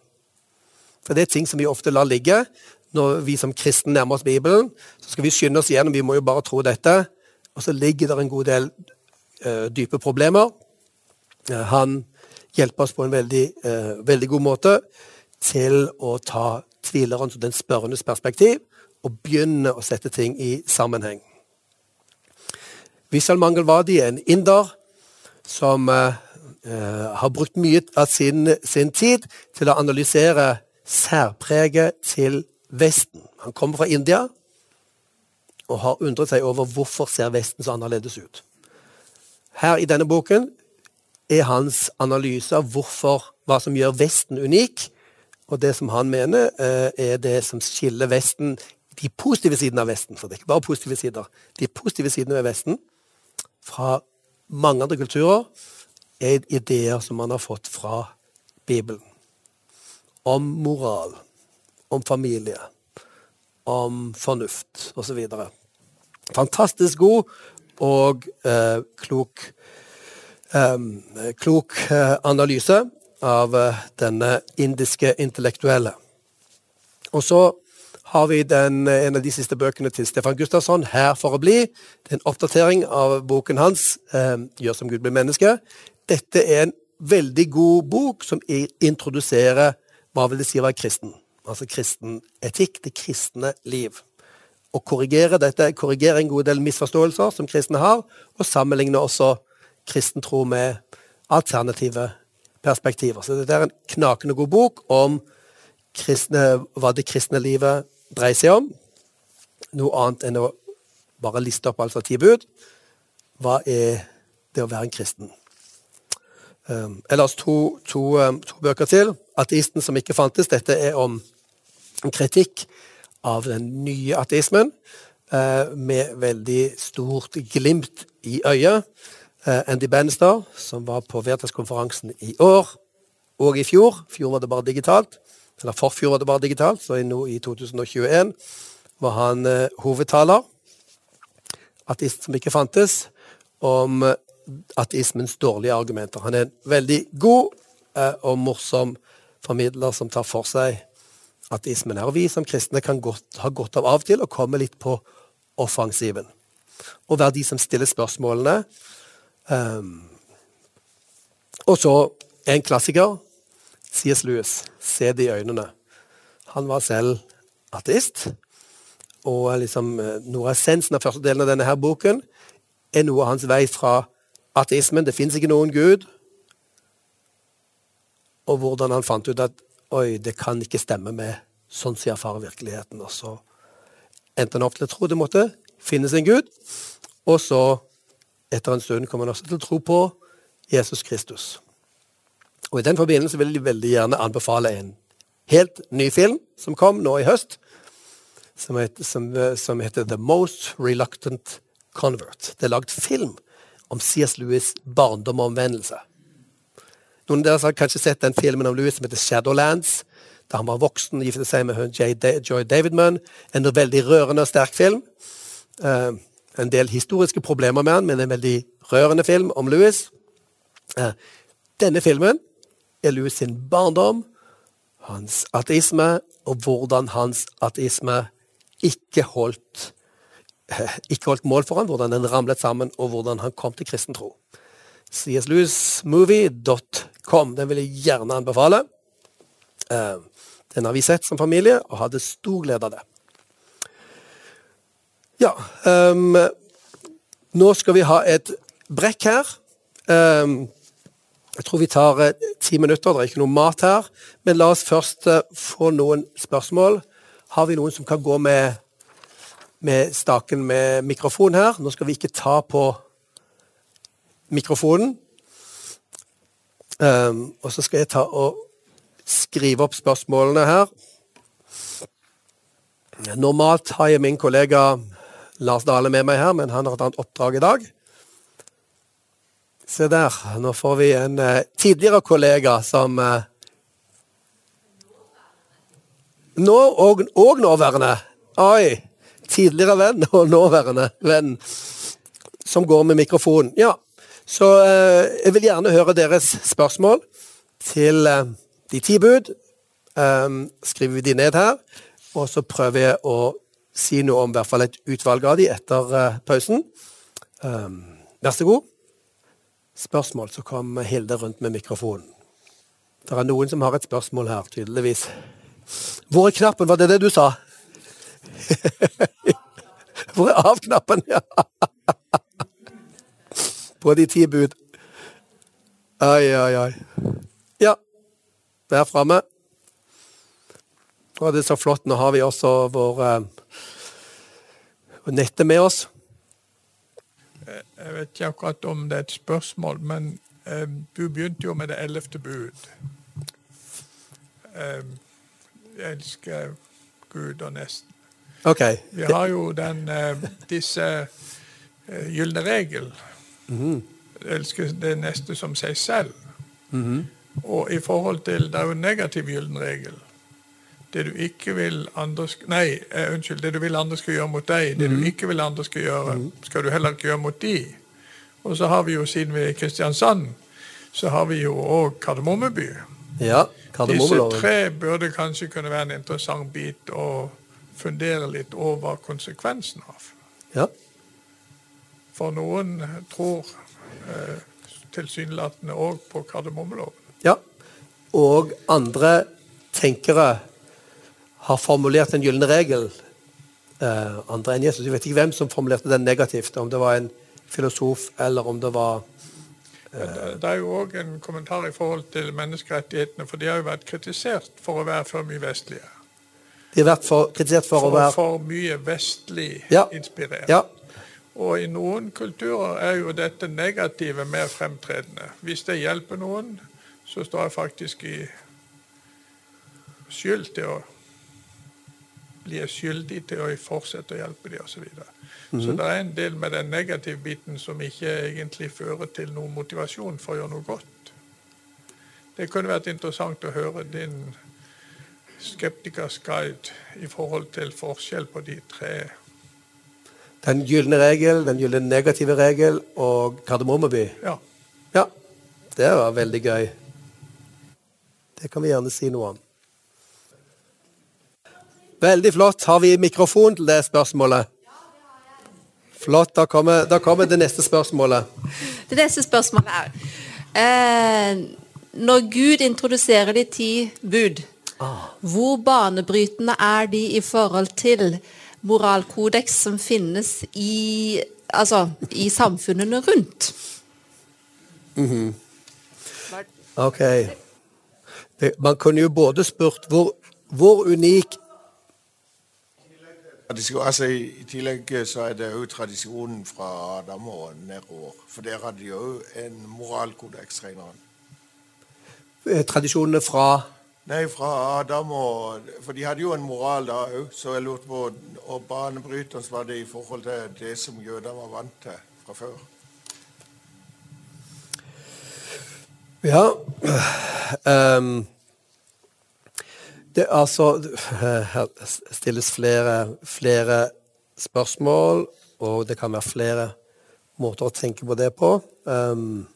Speaker 1: For det er ting som vi ofte lar ligge, når vi som kristne nærmer oss Bibelen, så skal vi skynde oss igjennom. Vi må jo bare tro dette. Og så ligger det en god del uh, dype problemer. Uh, han hjelper oss på en veldig, uh, veldig, god måte til å ta tvilerens og den spørrendes perspektiv og begynner å sette ting i sammenheng. Vishal Mangalwadi er en inder som har brukt mye av sin, sin tid til å analysere særpreget til Vesten. Han kommer fra India og har undret seg over hvorfor ser Vesten så annerledes ut. Her i denne boken er hans analyse av hvorfor, hva som gjør Vesten unik, og det som han mener eh, er det som skiller Vesten, de positive sidene av Vesten, for det er ikke bare positive sider, de positive sidene ved Vesten fra mange andre kulturer er ideer som man har fått fra Bibelen. Om moral om familie, om fornuft osv. Fantastisk god og eh, klok, eh, klok eh, analyse av eh, denne indiske intellektuelle. Og så har vi den, en av de siste bøkene til Stefan Gustafsson, 'Her for å bli'. Det er en oppdatering av boken hans, eh, 'Gjør som Gud blir menneske'. Dette er en veldig god bok som introduserer hva vil det si å være kristen altså kristen etikk, det kristne liv. Å korrigere dette, korrigere en god del misforståelser som kristne har, og sammenligne også kristen tro med alternative perspektiver. Så dette er en knakende god bok om kristne, hva det kristne livet dreier seg om. Noe annet enn å bare liste opp altså ti bud. Hva er det å være en kristen? Um, ellers to, to, um, to, bøker til. 'Ateisten som ikke fantes'. Dette er om en kritikk av den nye ateismen, uh, med veldig stort glimt i øyet. Uh, Andy Bannister, som var på Veritas-konferansen i år og i fjor. Fjor var det bare digitalt. Eller forfjor var det bare digitalt, så nå i 2021 var han uh, hovedtaler. Ateist som ikke fantes. Om ateismens dårlige argumenter. Han er en veldig god eh, og morsom formidler som tar for seg ateismen her. Og vi som kristne kan godt, ha godt av av til å komme litt på offensiven. Og være de som stiller spørsmålene. Um, og så en klassiker. C.S. Lewis. Se det i øynene. Han var selv ateist. Og liksom, eh, noe av essensen av første delen av denne her boken er noe av hans vei fra ateismen. Det fins ikke noen gud. Og hvordan han fant ut at oi, det kan ikke stemme med sånn som jeg erfarer virkeligheten. Og så endte han opp til å tro det måtte finnes en gud. Og så, etter en stund, kommer han også til å tro på Jesus Kristus. Og I den forbindelse vil jeg veldig gjerne anbefale en helt ny film som kom nå i høst, som heter, som, som heter The Most Reluctant Convert. Det er lagd film om C.S. Lewis' barndom og omvendelse. Noen av dere har kanskje sett den filmen om Lewis som heter Shadowlands, da han var voksen og giftet seg med Joy Davidman. En veldig rørende og sterk film. Uh, en del historiske problemer med han, men en veldig rørende film om Lewis. Uh, denne filmen er Lewis sin barndom, hans ateisme, og hvordan hans ateisme ikke holdt ikke holdt mål for han, hvordan den ramlet sammen, og hvordan han kom til kristen tro. cslewismovie.com. Den vil jeg gjerne anbefale. Eh, den har vi sett som familie, og hadde stor glede av det. Ja. Um, nå skal vi ha et brekk her. Um, jeg tror vi tar uh, ti minutter, det er ikke noe mat her. Men la oss først uh, få noen spørsmål. Har vi noen som kan gå med, med staken med mikrofon her? Nå skal vi ikke ta på mikrofonen. Um, og så skal jeg ta og skrive opp spørsmålene her. Normalt har jeg min kollega Lars Dale med meg her, men han har et annet oppdrag i dag. Se der, nå får vi en eh, tidligere kollega som eh, Nå og, og nåværende. Oi! Tidligere venn og nåværende venn som går med mikrofon. Ja, så eh, jeg vil gjerne høre deres spørsmål til de ti bud. Um, skriver vi de ned her, og så prøver jeg å si noe om i hvert fall et utvalg av de etter uh, pausen. Um, vær så god. Spørsmål, så kom Hilde rundt med mikrofonen. Det er noen som har et spørsmål her, tydeligvis. Hvor er knappen? Var det det du sa? Hvor er av-knappen? Ja. På de ti bud. Oi, oi, oi. Ja. Der framme. Og det er så flott. Nå har vi også vår nettet med oss.
Speaker 2: Jeg vet ikke akkurat om det er et spørsmål, men eh, du begynte jo med det ellevte bud. Eh, jeg elsker Gud og nesten.
Speaker 1: Okay.
Speaker 2: Vi har jo den, eh, disse eh, gylne regel. Mm. Elsker det neste som seg selv. Mm -hmm. Og i forhold til Det er jo en negativ gyllen regel. Det du ikke vil andre Nei, uh, unnskyld. Det du vil andre skal gjøre mot deg, det mm. du ikke vil andre skal gjøre, mm. skal du heller ikke gjøre mot de. Og så har vi jo, siden vi er i Kristiansand, så har vi jo òg Kardemommeby.
Speaker 1: Ja,
Speaker 2: Disse tre burde kanskje kunne være en interessant bit å fundere litt over konsekvensen av.
Speaker 1: Ja.
Speaker 2: For noen tror eh, tilsynelatende òg på kardemommeloven.
Speaker 1: Ja, og andre tenkere har formulert den gylne regel. Eh, andre enn Jesus. Jeg vet ikke hvem som formulerte den negativt. Om det var en filosof, eller om det var
Speaker 2: eh... Det er jo òg en kommentar i forhold til menneskerettighetene, for de har jo vært kritisert for å være for mye vestlige.
Speaker 1: De har vært for, kritisert for,
Speaker 2: for
Speaker 1: å være
Speaker 2: For mye vestlig
Speaker 1: ja.
Speaker 2: inspirert.
Speaker 1: Ja.
Speaker 2: Og i noen kulturer er jo dette negative mer fremtredende. Hvis det hjelper noen, så står jeg faktisk i skyld til å blir skyldig til å fortsette å hjelpe dem osv. Så, videre. mm -hmm. så det er en del med den negative biten som ikke egentlig fører til noen motivasjon for å gjøre noe godt. Det kunne vært interessant å høre din skeptikers guide i forhold til forskjell på de tre.
Speaker 1: Den gylne regel, den gylne negative regel og Kardemommeby?
Speaker 2: Ja.
Speaker 1: ja. Det var veldig gøy. Det kan vi gjerne si noe om. Veldig flott. Har vi mikrofon til det spørsmålet? Flott. Da kommer, da kommer det neste spørsmålet.
Speaker 3: Det neste spørsmålet er eh, Når Gud introduserer de ti bud, ah. hvor banebrytende er de i forhold til moralkodeks som finnes i, altså, i samfunnene rundt?
Speaker 1: Mm -hmm. Ok. Man kunne jo både spurt hvor, hvor unik
Speaker 4: altså, I tillegg eh, så er det jo tradisjonen fra Adam og nedover. For der hadde de jo en moralkodeks, regner han.
Speaker 1: Eh, tradisjonene fra
Speaker 4: Nei, fra Adam og For de hadde jo en moral da òg, så jeg lurte på Og banebryterens var det i forhold til det som jødene var vant til fra før.
Speaker 1: Ja um det altså Her stilles flere, flere spørsmål, og det kan være flere måter å tenke på det på. Um,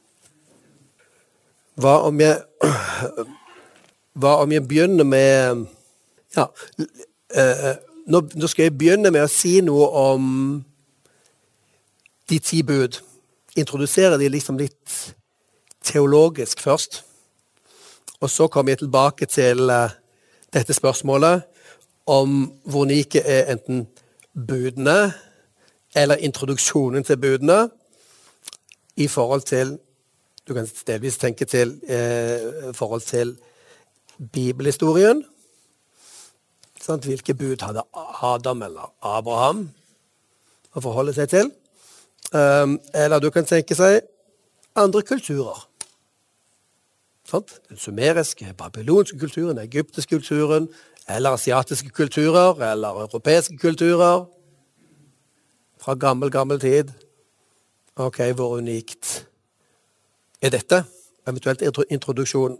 Speaker 1: hva om jeg Hva om jeg begynner med Ja, uh, nå, nå, skal jeg begynne med å si noe om de ti bud. Introdusere de liksom litt teologisk først. Og så kommer jeg tilbake til uh, dette spørsmålet om hvor unike er enten budene eller introduksjonen til budene, i forhold til Du kan delvis tenke til eh, forhold til bibelhistorien. Sant? Hvilke bud hadde Adam eller Abraham å forholde seg til? Um, eller du kan tenke seg andre kulturer. Sant? Den sumeriske, babylonske kulturen, den egyptiske kulturen, eller asiatiske kulturer, eller europeiske kulturer. Fra gammel, gammel tid. Ok, hvor unikt er dette? Eventuelt introduksjon.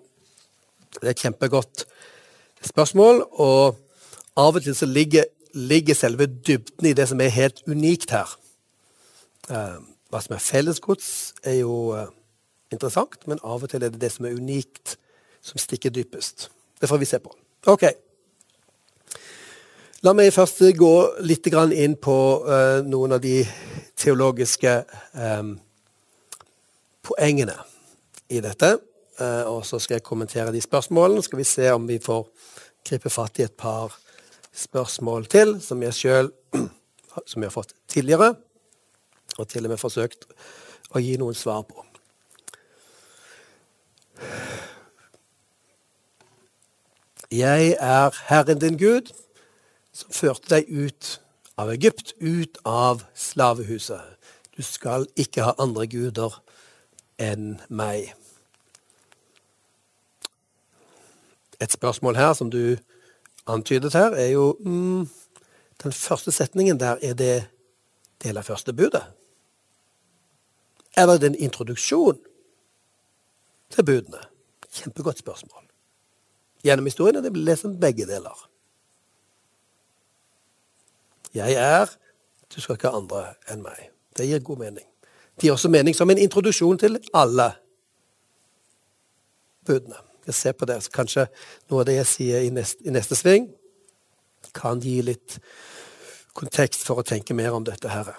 Speaker 1: Det er kjempegodt spørsmål. Og av og til så ligger, ligger selve dybden i det som er helt unikt her. Uh, hva som er fellesgods, er jo uh, interessant, men av og til er det det som er unikt, som stikker dypest. Det får vi se på. Ok. La meg først gå litt inn på uh, noen av de teologiske um, poengene i dette. Uh, og så skal jeg kommentere de spørsmålene. Så skal vi se om vi får gripe fatt i et par spørsmål til, som jeg sjøl har fått tidligere, og til og med forsøkt å gi noen svar på. Jeg er Herren din Gud, som førte deg ut av Egypt, ut av slavehuset. Du skal ikke ha andre guder enn meg. Et spørsmål her som du antydet her, er jo mm, Den første setningen der, er det del av første budet? Eller er det en introduksjon til budene? Kjempegodt spørsmål. Gjennom historien og det lest om begge deler. Jeg er, du skal ikke ha andre enn meg. Det gir god mening. Det gir også mening som en introduksjon til alle budene. Jeg ser på det, så Kanskje noe av det jeg sier i neste, i neste sving, kan gi litt kontekst for å tenke mer om dette her.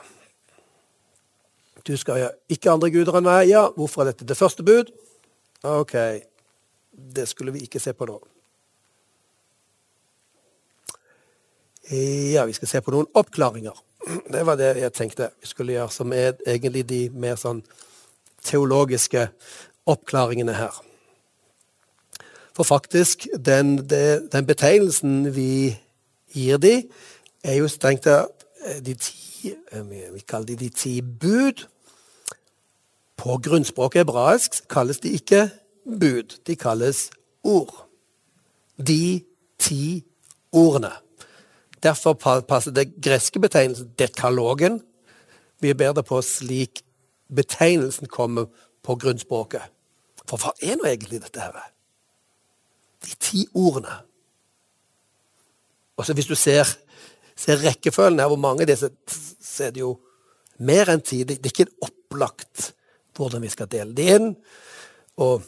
Speaker 1: Du skal ikke andre guder enn meg. Ja, hvorfor er dette det første bud? Ok, det skulle vi ikke se på nå. Ja, vi skal se på noen oppklaringer. Det var det jeg tenkte vi skulle gjøre, som er egentlig de mer sånn teologiske oppklaringene her. For faktisk, den, den betegnelsen vi gir de, er jo strengt tatt eh, de ti eh, Vi kaller de de ti bud. På grunnspråket hebraisk kalles de ikke bud, de kalles ord. De ti ordene. Derfor passer det greske betegnelsen dekalogen ber det på slik betegnelsen kommer på grunnspråket. For hva er nå egentlig dette her? De ti ordene. Og så Hvis du ser, ser rekkefølgen her, hvor mange av disse, så er det jo mer enn ti. Det er ikke opplagt hvordan vi skal dele det inn. Og,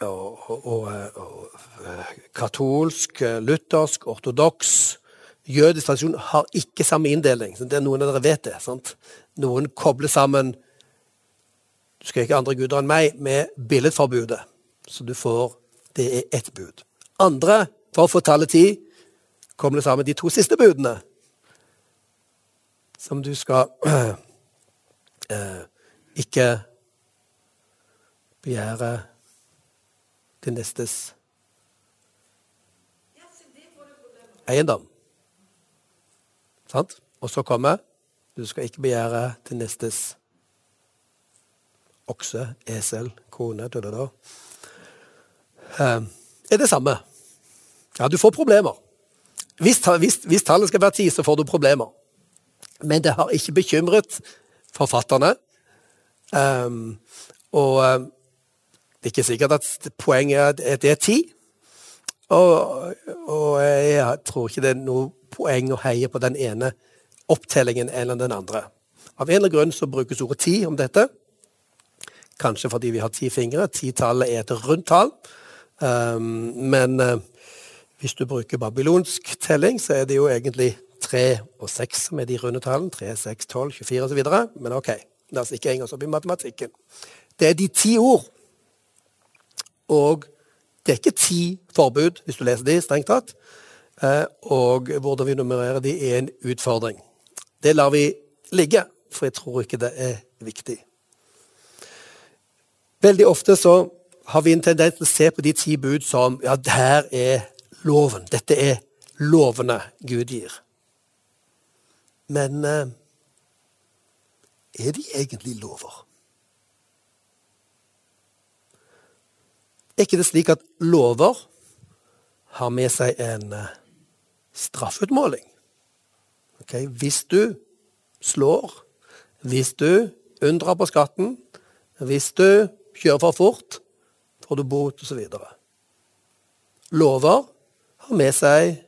Speaker 1: og, og, og katolsk, luthersk, ortodoks, jødisk tradisjon har ikke samme inndeling. Det er Noen av dere vet det. sant? Noen kobler sammen du skal ikke ha andre guder enn meg med billedforbudet. Så du får Det er ett bud. Andre, for å få tallet ti, kobler sammen de to siste budene. Som du skal eh, ikke begjære til nestes eiendom. Sant? Og så kommer du skal ikke begjære til nestes okse, esel, kone da, da, da. Eh, er det samme. Ja, du får problemer. Hvis, hvis, hvis tallet skal være ti, så får du problemer. Men det har ikke bekymret forfatterne. Um, og um, det er ikke sikkert at poenget er at det er ti. Og, og, jeg tror ikke det er noe poeng å heie på den ene opptellingen eller den andre. Av en eller annen grunn så brukes ordet ti om dette. Kanskje fordi vi har ti fingre. Titallet er et rundt tall. Um, men uh, hvis du bruker babylonsk telling, så er det jo egentlig tre og seks som er de runde tallene. 3, 6, 12, 24 osv. Men ok, la oss ikke henge oss opp i matematikken. Det er de ti ord. Og det er ikke ti forbud, hvis du leser de, strengt tatt. Uh, og hvordan vi nummererer de, er en utfordring. Det lar vi ligge, for jeg tror ikke det er viktig. Veldig ofte så har vi en tendens til å se på de ti bud som ja, her er loven. Dette er lovene Gud gir. Men eh, er de egentlig lover? Er ikke det slik at lover har med seg en eh, straffutmåling? Okay? Hvis du slår, hvis du unndrar på skatten, hvis du kjører for fort, får du bot osv. Lover har med seg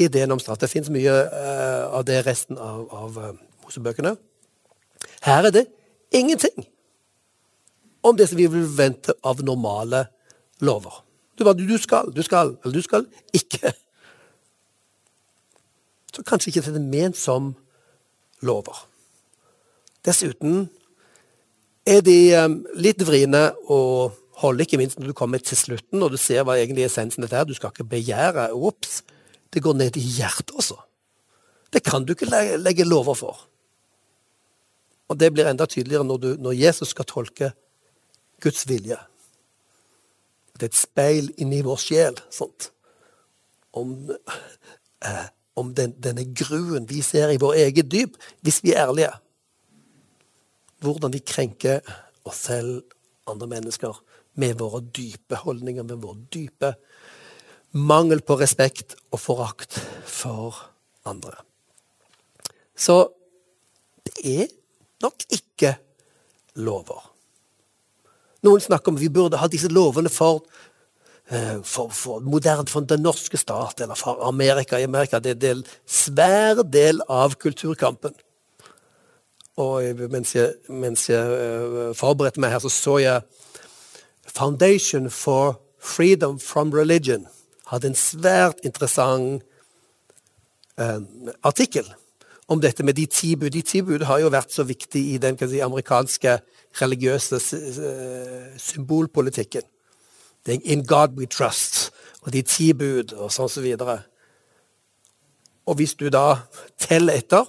Speaker 1: ideen om straff. Det fins mye uh, av det resten av, av uh, Mosebøkene. Her er det ingenting om det som vi vil vente av normale lover. Du, du skal, du skal, eller du skal ikke. Så kanskje ikke det er ment som lover. Dessuten er de um, litt vriene å holde, ikke minst når du kommer til slutten og du ser hva egentlig essensen dette er. Du skal ikke begjære. Ops! Det går ned i hjertet også. Det kan du ikke legge lover for. Og det blir enda tydeligere når, du, når Jesus skal tolke Guds vilje. Det er et speil inni vår sjel. sånt. Om, eh, om den, denne gruen vi ser i vår eget dyp, hvis vi er ærlige hvordan vi krenker oss selv, andre mennesker, med våre dype holdninger, med vår dype mangel på respekt og forakt for andre. Så det er nok ikke lover. Noen snakker om vi burde ha disse lovene for, for, for, moderne, for den norske stat eller for Amerika. I Amerika det er en svær del av kulturkampen. Og mens jeg, mens jeg uh, forberedte meg her, så så jeg Foundation for Freedom from Religion hadde en svært interessant eh, artikkel om dette med de ti bud. De ti bud har jo vært så viktig i den si, amerikanske religiøse uh, er In God we trust, og de ti bud, og sånn og så videre. Og hvis du da teller etter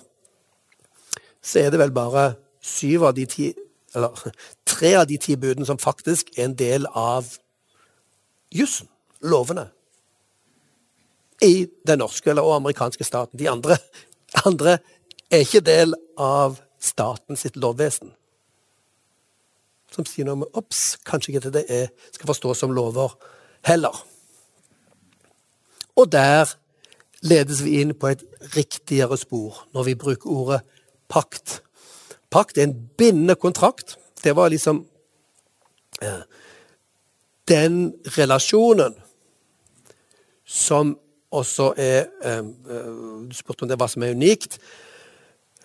Speaker 1: så er det vel bare syv av de ti Eller tre av de ti budene som faktisk er en del av jussen, lovene, i den norske eller amerikanske staten. De andre, andre er ikke del av staten sitt lovvesen. Som sier noe om obs, kanskje ikke det er, skal forstås som lover heller. Og der ledes vi inn på et riktigere spor når vi bruker ordet pakt. Pakt er en bindende kontrakt. Det var liksom eh, den relasjonen som også er eh, Du spurte om det var som er unikt.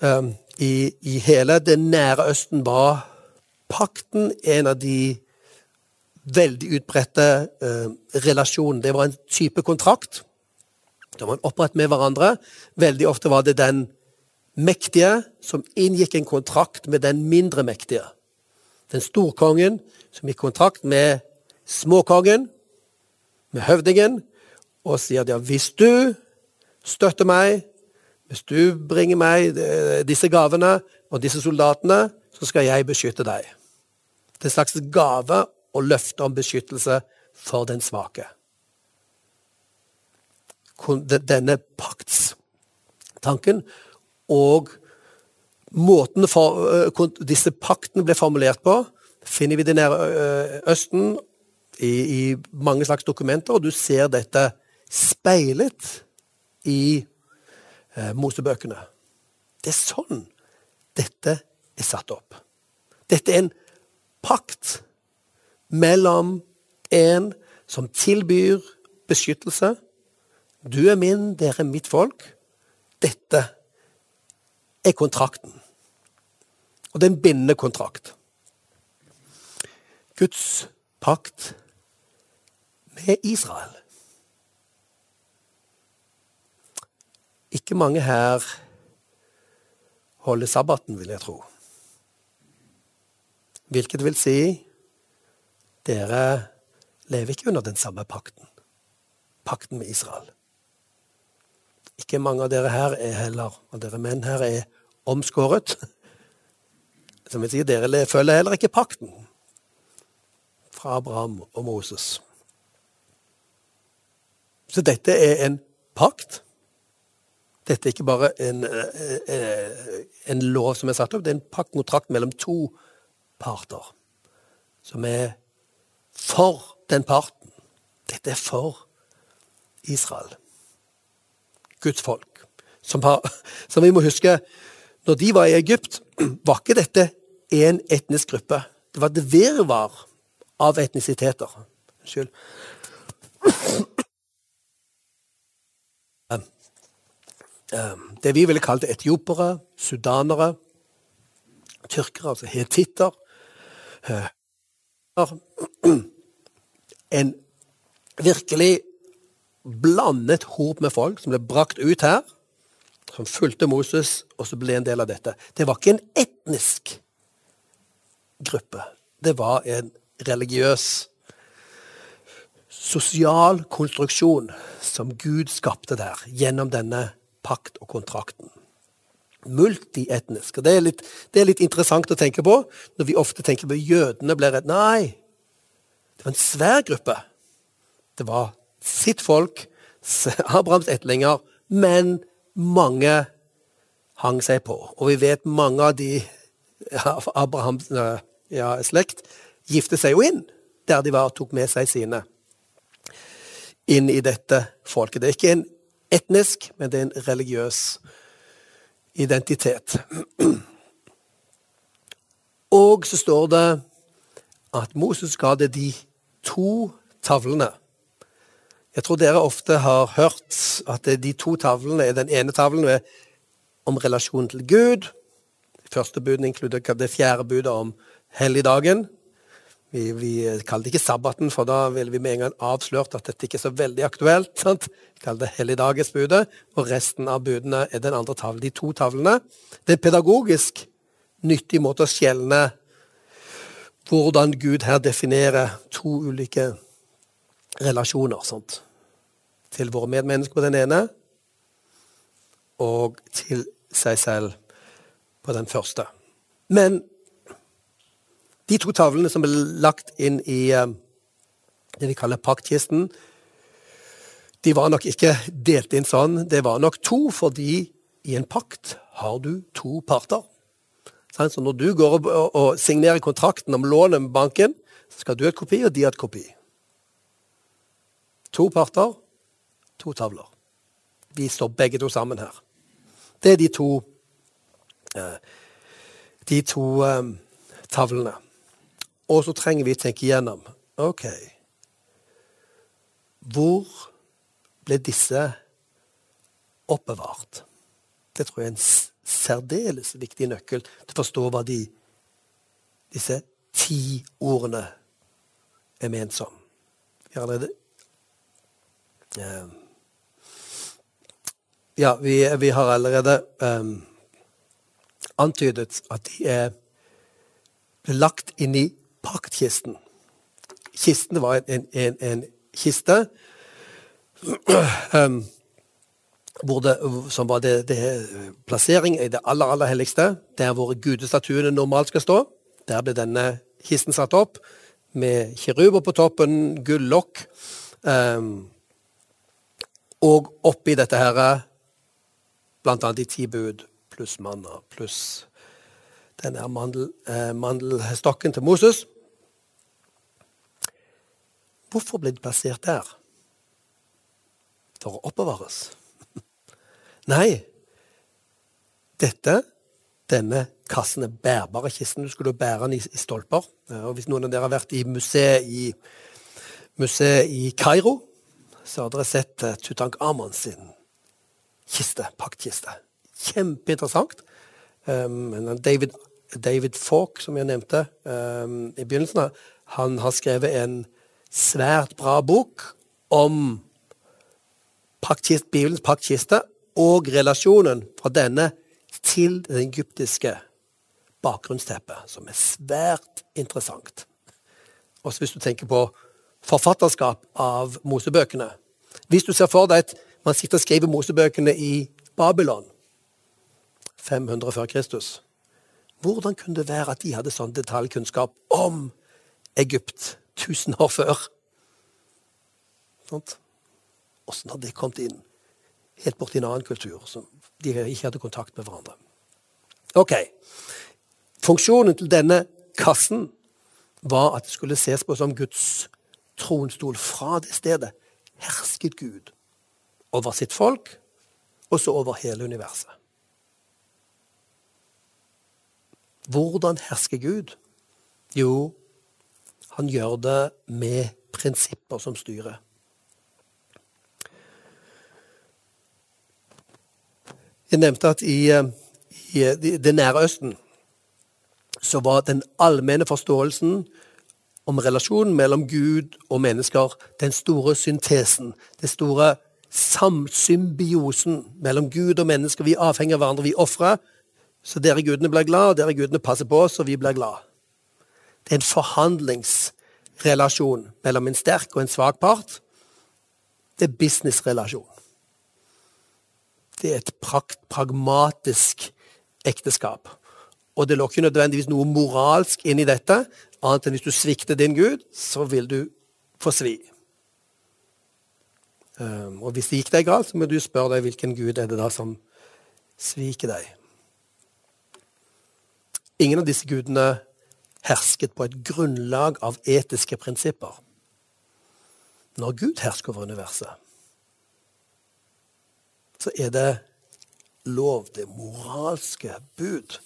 Speaker 1: Eh, i, I hele det nære Østen var pakten en av de veldig utbredte eh, relasjonene. Det var en type kontrakt. Da man opprettet med hverandre. Veldig ofte var det den mektige som inngikk en kontrakt med den mindre mektige. Den storkongen som gikk kontrakt med småkongen, med høvdingen, og sier at ja, hvis du støtter meg, hvis du bringer meg eh, disse gavene og disse soldatene, så skal jeg beskytte deg. Det er en slags gave og løfte om beskyttelse for den svake. Denne paktstanken og måten for, uh, disse paktene ble formulert på, finner vi det nære uh, Østen i, i, mange slags dokumenter, og du ser dette speilet i eh, Mosebøkene. Det er sånn dette er satt opp. Dette er en pakt mellom en som tilbyr beskyttelse. Du er min, dere er mitt folk. Dette er kontrakten. Og det er en bindende kontrakt. Guds pakt med Israel. Ikke mange her holder sabbaten, vil jeg tro. Hvilket vil si dere lever ikke under den samme pakten. Pakten med Israel. Ikke mange av dere her er heller, og dere menn her er omskåret. Som jeg sier, dere følger heller ikke pakten fra Abraham og Moses. Så dette er en pakt. Dette er ikke bare en, eh, eh, en lov som er satt opp, det er en paktkontrakt mellom to parter. Som er for den parten. Dette er for Israel. Guds folk. Som, har, som vi må huske, når de var i Egypt, var ikke dette én etnisk gruppe. Det var et virvar av etnisiteter. Unnskyld. Det vi ville kalt etiopere, sudanere, tyrkere, altså hetitter En virkelig blandet hop med folk som ble brakt ut her, som fulgte Moses, og så ble en del av dette. Det var ikke en etnisk gruppe. Det var en religiøs, sosial konstruksjon som Gud skapte der gjennom denne pakt og kontrakten. Multietnisk. og det er, litt, det er litt interessant å tenke på når vi ofte tenker på jødene blir redd. Nei, det var en svær gruppe. Det var sitt folk, Abrahams etlinger, men mange hang seg på. Og vi vet mange av de av Abrahams ja, slekt gifte seg jo inn der de var, og tok med seg sine inn i dette folket. Det er ikke en etnisk, men det er en religiøs identitet. Og så står det at Moses ga det de to tavlene. Jeg tror dere ofte har hørt at de to tavlene er den ene tavlen om relasjonen til Gud. Første buden inkluderer det fjerde budet om helligdagen. Vi, vi kaller det ikke sabbaten, for da ville vi med en gang avslørt at dette ikke er så veldig aktuelt. sant? Vi kaller det helligdagesbudet, og resten av budene er den andre tavlen. De to tavlene. Det er en pedagogisk nyttig måte å skjelne hvordan Gud her definerer to ulike relasjoner. Sant? Til våre medmennesker på den ene, og til seg selv på den første. Men de to tavlene som ble lagt inn i eh, det vi kaller paktkisten, de var nok ikke delt inn sånn. Det var nok to, fordi i en pakt har du to parter. Så når du går og, signerer kontrakten om lånet med banken, så skal du ha et kopi, og de har et kopi. To parter, to tavler. Vi står begge to sammen her. Det er de to, eh, de to um, tavlene. Og så trenger vi å tenke igjennom OK Hvor ble disse oppbevart? Det tror jeg er en særdeles viktig nøkkel til å forstå hva de, disse ti ordene er ment som. Vi har allerede uh, Ja, vi, vi, har allerede um, antydet at de er lagt inn i paktkisten. Kisten var en, en, en kiste um, det, som var det, det, plassering i det aller, aller helligste, der hvor gudestatuene normalt skal stå. Der ble denne kisten satt opp med kiruber på toppen, gullokk. Um, og oppi dette her blant annet de ti bud pluss manna pluss denne mandel, eh, mandelstokken til Moses. Hvorfor ble de plassert der? For å oppbevares? Nei, dette, denne kassen er bærbare kisten. Du skulle bære den i, i stolper. Og hvis noen av dere har vært i museet i, museet i Kairo, så har dere sett uh, Tutankhamon sin kiste, paktkiste. Kjempeinteressant. Um, David, David Falk, som jeg nevnte um, i begynnelsen, han har skrevet en svært bra bok om paktkist, Bibelens paktkiste og relasjonen fra denne til det egyptiske bakgrunnsteppet, som er svært interessant. Også hvis du tenker på forfatterskap av Mosebøkene. Hvis du ser for deg at man sitter og skriver Mosebøkene i Babylon, 500 før Kristus. Hvordan kunne det være at de hadde sånn detaljkunnskap om Egypt 1000 år før? Åssen hadde det kommet inn? Helt borti en annen kultur som de ikke hadde kontakt med hverandre. Ok. Funksjonen til denne kassen var at det skulle ses på som Guds tronstol. Fra det stedet hersket Gud over sitt folk, og så over hele universet. Hvordan hersker Gud? Jo, han gjør det med prinsipper som styrer. Jeg nevnte at i, eh, i Det nære Østen så var den allmenne forståelsen om relasjonen mellom Gud og mennesker den store syntesen. Den store samsymbiosen mellom Gud og mennesker. Vi avhenger av hverandre. Vi ofrer, så dere gudene blir glad, og dere gudene passer på oss, og vi blir glad. Det er en forhandlingsrelasjon mellom en sterk og en svak part. Det er businessrelasjon. Det er et pragmatisk ekteskap. Og det lå ikke nødvendigvis noe moralsk inn i dette, annet enn hvis du svikter din Gud, så vil du få svi. Um, og hvis det gikk deg galt, så må du spørre deg hvilken Gud er det da som sviker deg. Ingen av disse gudene hersket på et grunnlag av etiske prinsipper. Når Gud hersker over universet, så er det lov, det moralske bud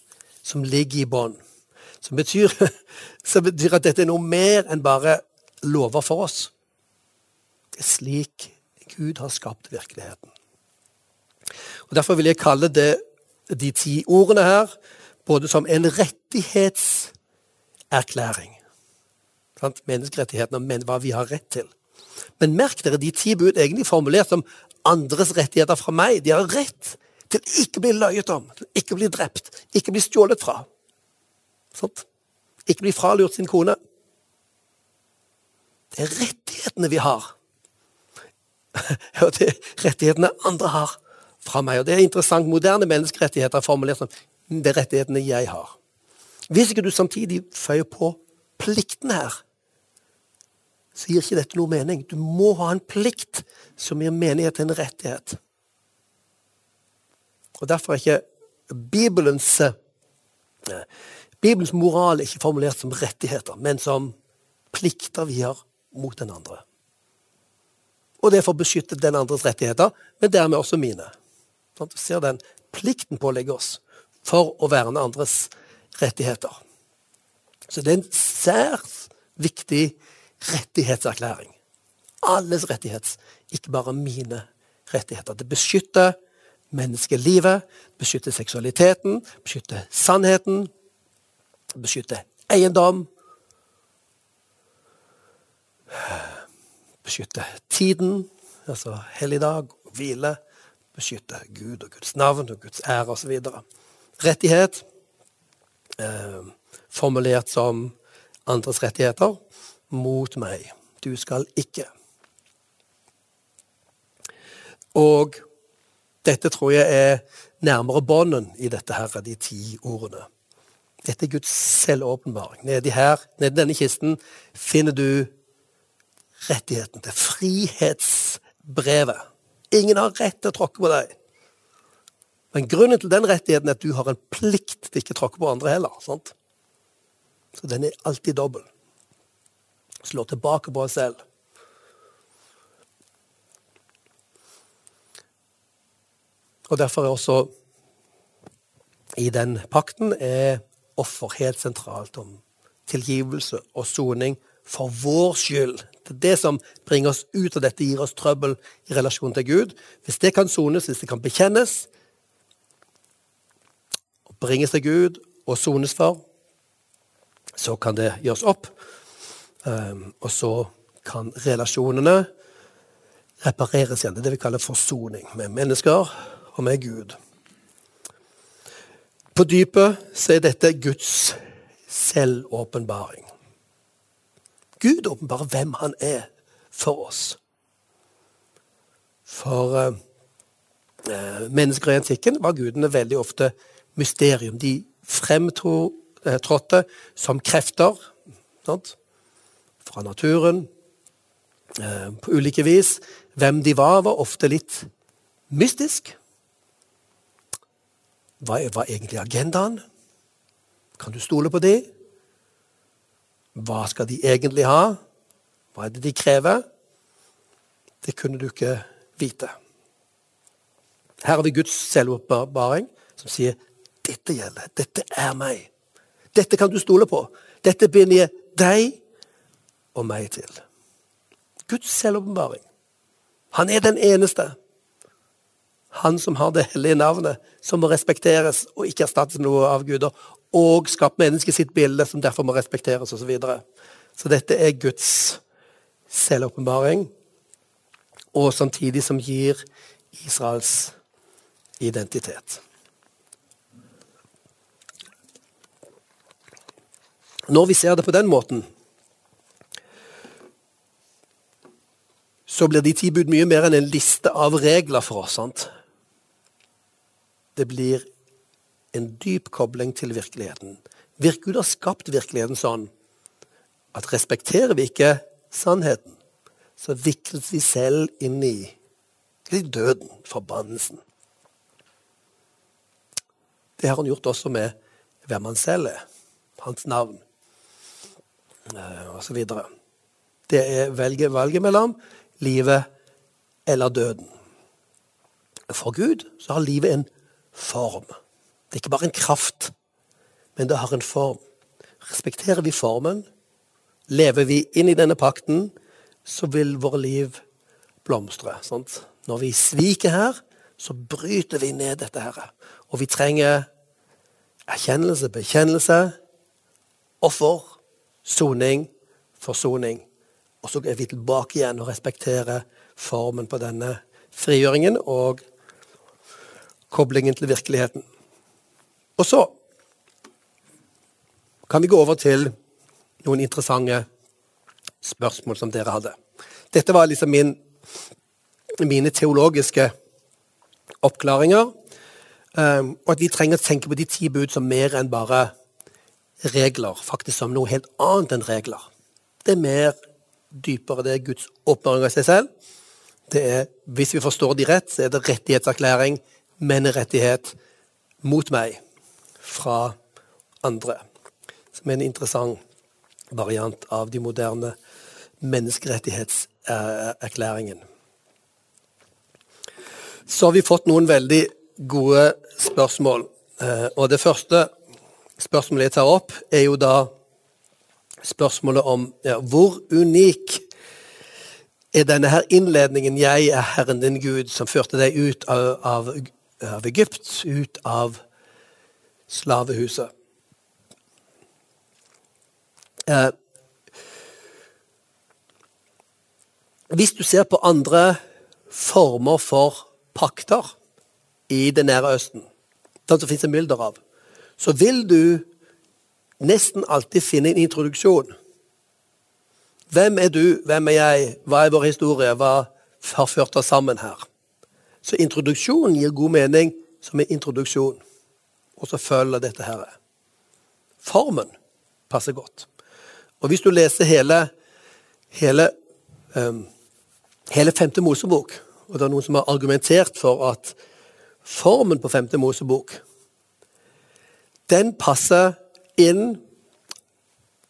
Speaker 1: som ligger i bånn. Som som betyr at dette er noe mer enn bare lover for oss. Det er slik Gud har skapt virkeligheten. Og Derfor vil jeg kalle det, de ti ordene her både som en rettighetserklæring. Sant? Menneskerettighetene og hva vi har rett til. Men merk dere, de ti bud egentlig formulert som andres rettigheter fra meg. De har rett til ikke bli løyet om, til ikke bli drept, ikke bli stjålet fra. Sånt. Ikke bli fralurt sin kone. Det er rettighetene vi har. Og det er rettighetene andre har fra meg. Og det er interessant. Moderne menneskerettigheter er formulert som er rettighetene jeg har. Hvis ikke du samtidig føyer på plikten her, så gir ikke dette noe mening. Du må ha en plikt som gir menighet til en rettighet. Og Derfor er ikke Bibelens, eh, Bibelens moral ikke formulert som rettigheter, men som plikter vi har mot den andre. Og det er for å beskytte den andres rettigheter, men dermed også mine. Sånn, du ser den plikten pålegger oss for å verne andres rettigheter. Så det er en særs viktig rettighetserklæring. Alles rettighets, ikke bare mine rettigheter. Det beskytter menneskelivet, beskytter seksualiteten, beskytter sannheten, beskytter eiendom. Beskytter tiden, altså helligdag, hvile. Beskytter Gud og Guds navn og Guds ære osv. Rettighet, eh, formulert som andres rettigheter, mot meg. Du skal ikke. Og dette tror jeg er nærmere bånden i dette her, de ti ordene. Dette er Guds selvåpenbaring. Nedi her, nedi denne kisten, finner du rettigheten til frihetsbrevet. Ingen har rett til å tråkke på deg. Men grunnen til den rettigheten er at du har en plikt til ikke å tråkke på andre heller. Sant? Så den er alltid dobbel. Slår tilbake på oss selv. Og Derfor er også i den pakten er offer helt sentralt om tilgivelse og soning for vår skyld. Det er det som bringer oss ut av dette, gir oss trøbbel i relasjon til Gud. Hvis det kan sones, hvis det kan bekjennes, bringes til Gud og sones for, så kan det gjøres opp. Um, og så kan relasjonene repareres igjen. Det er det vi kaller forsoning med mennesker og med Gud. På dypet så er dette Guds selvåpenbaring. Gud åpenbarer hvem han er for oss. For eh, mennesker i antikken var gudene veldig ofte mysterium. De fremtrådte som krefter sant? fra naturen eh, på ulike vis. Hvem de var, var ofte litt mystisk. Hva var egentlig agendaen? Kan du stole på de? Hva skal de egentlig ha? Hva er det de krever? Det kunne du ikke vite. Her har vi Guds selvåpenbaring som sier dette gjelder, dette er meg. Dette kan du stole på. Dette binder deg og meg til. Guds selvåpenbaring. Han er den eneste. Han som har det hellige navnet, som må respekteres og ikke erstattes med noe av guder, og skapt mennesket sitt bilde, som derfor må respekteres, osv. Så, videre. så dette er Guds selvåpenbaring, og samtidig som gir Israels identitet. Når vi ser det på den måten, så blir de ti bud mye mer enn en liste av regler for oss. sant? Det blir en dyp kobling til virkeligheten. Gud har skapt virkeligheten sånn at respekterer vi ikke sannheten, så vikles vi selv inn i døden, forbannelsen. Det har han gjort også med hvem han selv er, hans navn osv. Det er velge valget mellom livet eller døden. For Gud så har livet en form. Det er ikke bare en kraft, men det har en form. Respekterer vi formen, lever vi inn i denne pakten, så vil våre liv blomstre. Sant? Når vi sviker her, så bryter vi ned dette her. Og vi trenger erkjennelse, bekjennelse, offer, soning, forsoning. Og så er vi tilbake igjen og respekterer formen på denne frigjøringen og koblingen til virkeligheten. Og så kan vi gå over til noen interessante spørsmål som dere hadde. Dette var liksom min, mine teologiske oppklaringer. Um, og at vi trenger å tenke på de ti bud som mer enn bare regler. Faktisk som noe helt annet enn regler. Det er mer dypere. Det er Guds åpenbaring av seg selv. Det er, Hvis vi forstår de rett, så er det rettighetserklæring, menneskerettighet, mot meg fra andre. Som er en interessant variant av de moderne menneskerettighetserklæringen. Så har vi fått noen veldig gode spørsmål. Eh, og det første spørsmålet jeg tar opp, er jo da spørsmålet om ja, hvor unik er denne her innledningen 'Jeg er Herren din Gud', som førte deg ut av, av, av Egypt, ut av slavehuset. Eh, hvis du ser på andre former for pakter i Det nære Østen, den som finnes en mylder av, så vil du nesten alltid finne en introduksjon. Hvem er du, hvem er jeg, hva er vår historie, hva har ført oss sammen her? Så introduksjonen gir god mening som en introduksjon, og så følger dette her. Formen passer godt. Og hvis du leser hele, hele, um, hele femte Mosebok, og det er noen som har argumentert for at formen på femte Mosebok den passer inn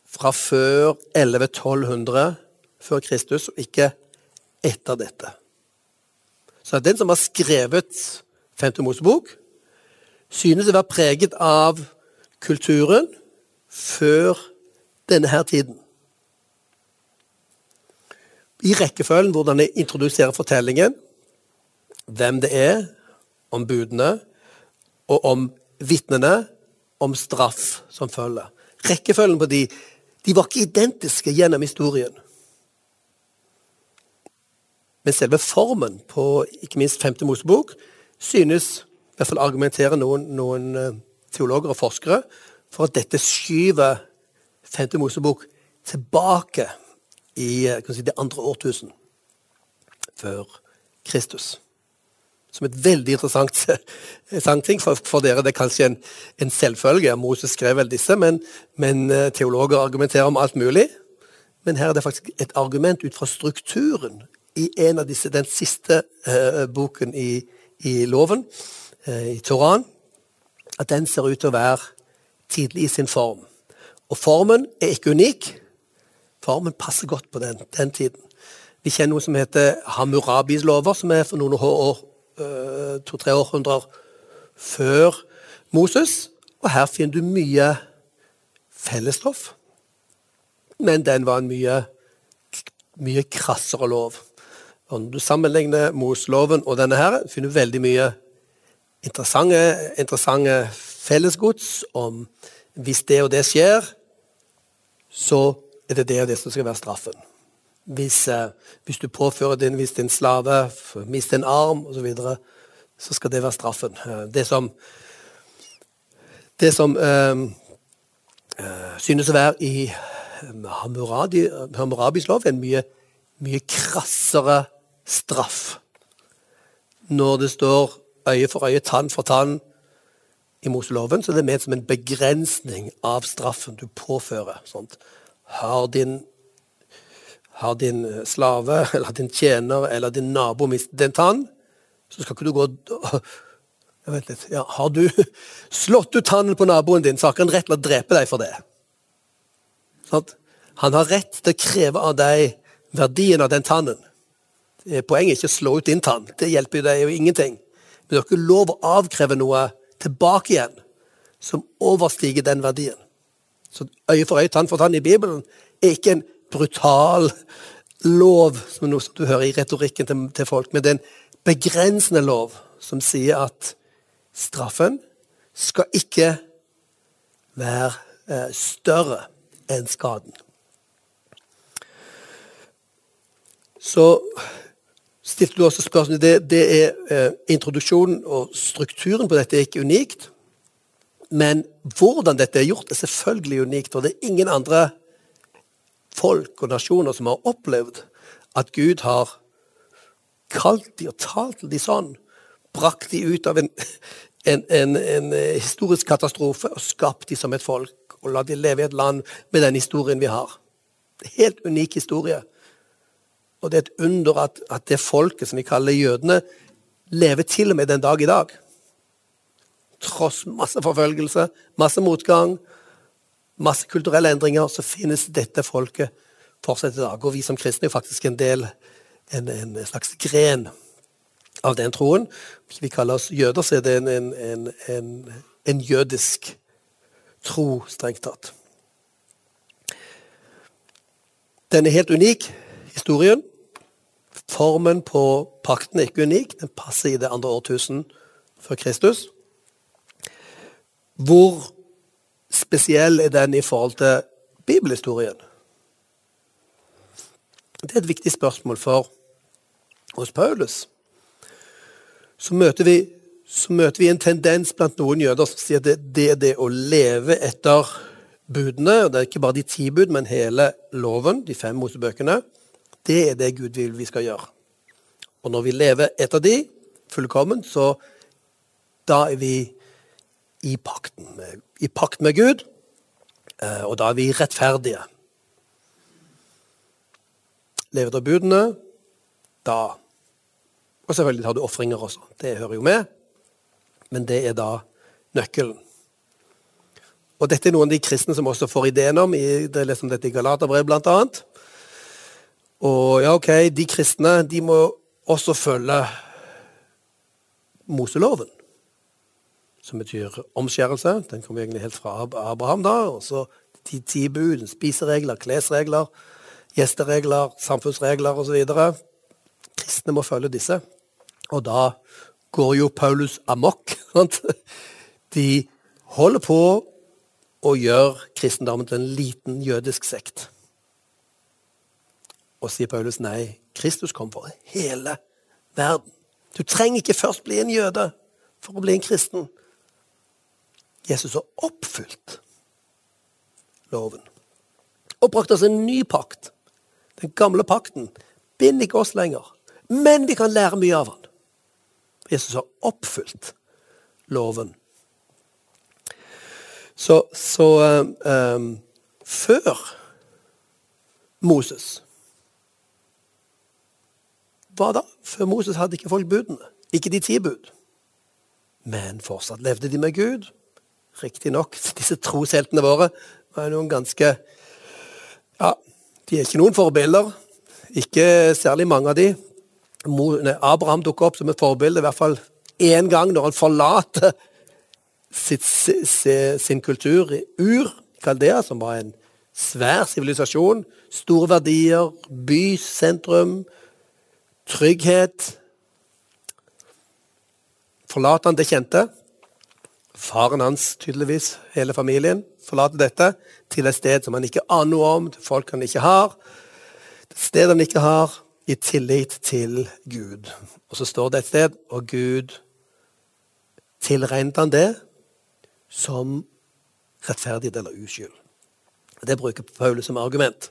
Speaker 1: fra før 1100-1200 før Kristus, og ikke etter dette. Så den som har skrevet Femte Mosebok, synes å være preget av kulturen før denne her tiden. I rekkefølgen hvordan jeg introduserer fortellingen, hvem det er, om budene, og om vitnene, om straff som følger. Rekkefølgen på de, de var ikke identiske gjennom historien. Men selve formen på ikke minst Femte Mosebok synes i hvert fall argumenterer noen, noen eh, teologer og forskere for at dette skyver Femte Mosebok tilbake i eh, si, det andre årtusen før Kristus. Som et veldig interessant, interessant ting. For, for, dere det er kanskje en, en selvfølge. Moses skrev vel disse, men, men, eh, teologer argumenterer om alt mulig. Men her er det faktisk et argument ut fra strukturen i en av disse, den siste uh, boken i, i loven, uh, i Toran, at den ser ut til å være tidlig i sin form. Og formen er ikke unik. Formen passer godt på den, den tiden. Vi kjenner noe som heter Hammurabis lover, som er for noen år to-tre århundrer før Moses. Og her finner du mye fellesstoff. Men den var en mye, mye krassere lov. Og når du sammenligner Moseloven og denne her, finner du veldig mye interessante, interessante fellesgods om hvis det og det skjer, så er det det og det som skal være straffen hvis, eh, hvis, du påfører din, hvis din slave mister en arm osv., så, videre, så skal det være straffen. Eh, det som, det som eh synes å være i Hammurabi, Hammurabis lov, en mye, mye krassere straff. Når det står øye for øye, tann for tann i Moseloven, så er det ment som en begrensning av straffen du påfører. Sånt. Har din har din eh, slave eller din tjener eller din nabo mistet en tann, så skal ikke du gå og Vent litt. Ja, har du slått ut tannen på naboen din, så har han rett til å drepe deg for det. Sånn? Han har rett til å kreve av deg verdien av den tannen. Poenget er ikke å slå ut din tann, det hjelper deg jo ingenting. Men du har ikke lov å avkreve noe tilbake igjen som overstiger den verdien. Så øye for øye, tann for tann i Bibelen er ikke en brutal lov, som noe du hører i retorikken til, til folk, men det er en begrensende lov som sier at straffen skal ikke være eh, større enn skaden. Så stilte du også spørsmål Det, det er eh, Introduksjonen og strukturen på dette er ikke unikt. Men hvordan dette er gjort, er selvfølgelig unikt. Og det er ingen andre folk og nasjoner som har opplevd at Gud har kalt de og talt til de sånn, brakt de ut av en, en, en, en historisk katastrofe og skapt de som et folk, og la de leve i et land med den historien vi har. Helt unik historie. Og det er et under at, at det folket som vi kaller jødene, lever til og med den dag i dag. Tross masse forfølgelse, masse motgang, masse kulturelle endringer, så finnes dette folket fortsatt i dag. Og vi som kristne er faktisk en del, en, en slags gren av den troen. Hvis vi kaller oss jøder, så er det en, en, en jødisk tro, strengt tatt. Den er helt unik, historien. Formen på pakten er ikke unik. Den passer i det andre årtusen før Kristus. Hvor spesiell er den i forhold til bibelhistorien? Det er et viktig spørsmål for hos Paulus. Så møter, vi, så møter vi en tendens blant noen jøder som sier at det, det er det å leve etter budene, og det er ikke bare de ti bud, men hele loven, de fem Mosebøkene, det er det Gud vil vi skal gjøre. Og når vi lever etter de, fullkommen, så da er vi i pakten med, i pakt med Gud, eh, og da er vi rettferdige. Lever av budene, da Og selvfølgelig har du ofringer også. Det hører jo med. Men det er da nøkkelen. Og dette er noen av de kristne som også får ideen om. det er liksom dette i Galaterbrevet, annet. Og ja, ok, de kristne de må også følge Moseloven som betyr omskjærelse. Den kommer egentlig helt fra Abraham. da, og så De ti bud, spiseregler, klesregler, gjesteregler, samfunnsregler osv. Kristne må følge disse. Og da går jo Paulus amok. De holder på å gjøre kristendommen til en liten jødisk sekt. Og sier Paulus nei, Kristus kom for hele verden. Du trenger ikke først bli en jøde for å bli en kristen. Jesus har oppfylt loven. Og brakt oss en ny pakt. Den gamle pakten binder ikke oss lenger. Men vi kan lære mye av han. Jesus har oppfylt loven. Så, så um, før Moses Hva da? Før Moses hadde ikke folk budene. Ikke de ti bud. Men fortsatt levde de med Gud. Riktignok, disse trosheltene våre var noen ganske Ja, de er ikke noen forbilder. Ikke særlig mange av de. Abraham dukker opp som et forbilde i hvert fall én gang når han forlater sitt, sin kultur i Ur, Kaldea, som var en svær sivilisasjon. Store verdier, bysentrum, trygghet. Forlater han det kjente. Faren hans, tydeligvis, hele familien, forlater dette til et sted som han ikke aner noe om, til folk han ikke har. Et sted han ikke har, i tillit til Gud. Og så står det et sted, og Gud tilregnet han det som rettferdighet eller uskyld. Det bruker Paulus som argument.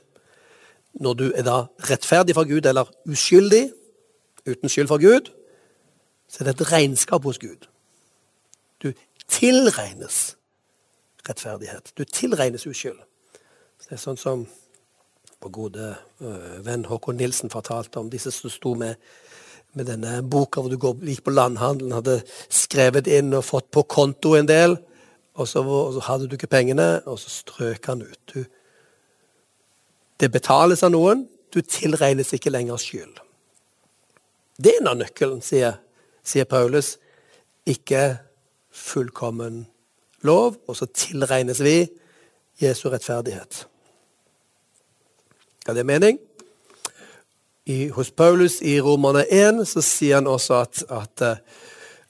Speaker 1: Når du er da rettferdig for Gud eller uskyldig, uten skyld for Gud, så er det et regnskap hos Gud. Tilregnes rettferdighet. Du tilregnes uskyld. det er sånn som vår gode uh, venn Håkon Nilsen fortalte om disse som sto med, med denne boka hvor du gikk på landhandelen, hadde skrevet inn og fått på konto en del, og så, og så hadde du ikke pengene, og så strøk han ut. Du, det betales av noen, du tilregnes ikke lenger skyld. Det er en av nøkkelen, sier, sier Paulus. Ikke fullkommen lov, og så tilregnes vi Jesu rettferdighet. Ga det mening? I, hos Paulus i Romerne 1 så sier han også at, at uh,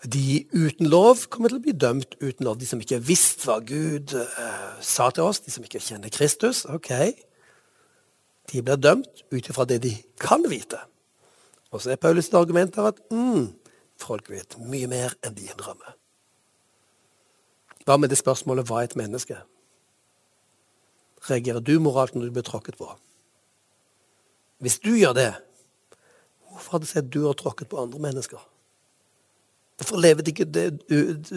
Speaker 1: de uten lov kommer til å bli dømt uten lov. De som ikke visste hva Gud uh, sa til oss, de som ikke kjenner Kristus. ok, De blir dømt ut ifra det de kan vite. Og så er Paulus' argument at mm, folk vet mye mer enn de innrømmer. Hva med det spørsmålet hva er et menneske? Reagerer du moralt når du blir tråkket på? Hvis du gjør det, hvorfor har du sett du har tråkket på andre mennesker? Hvorfor lever du ikke det,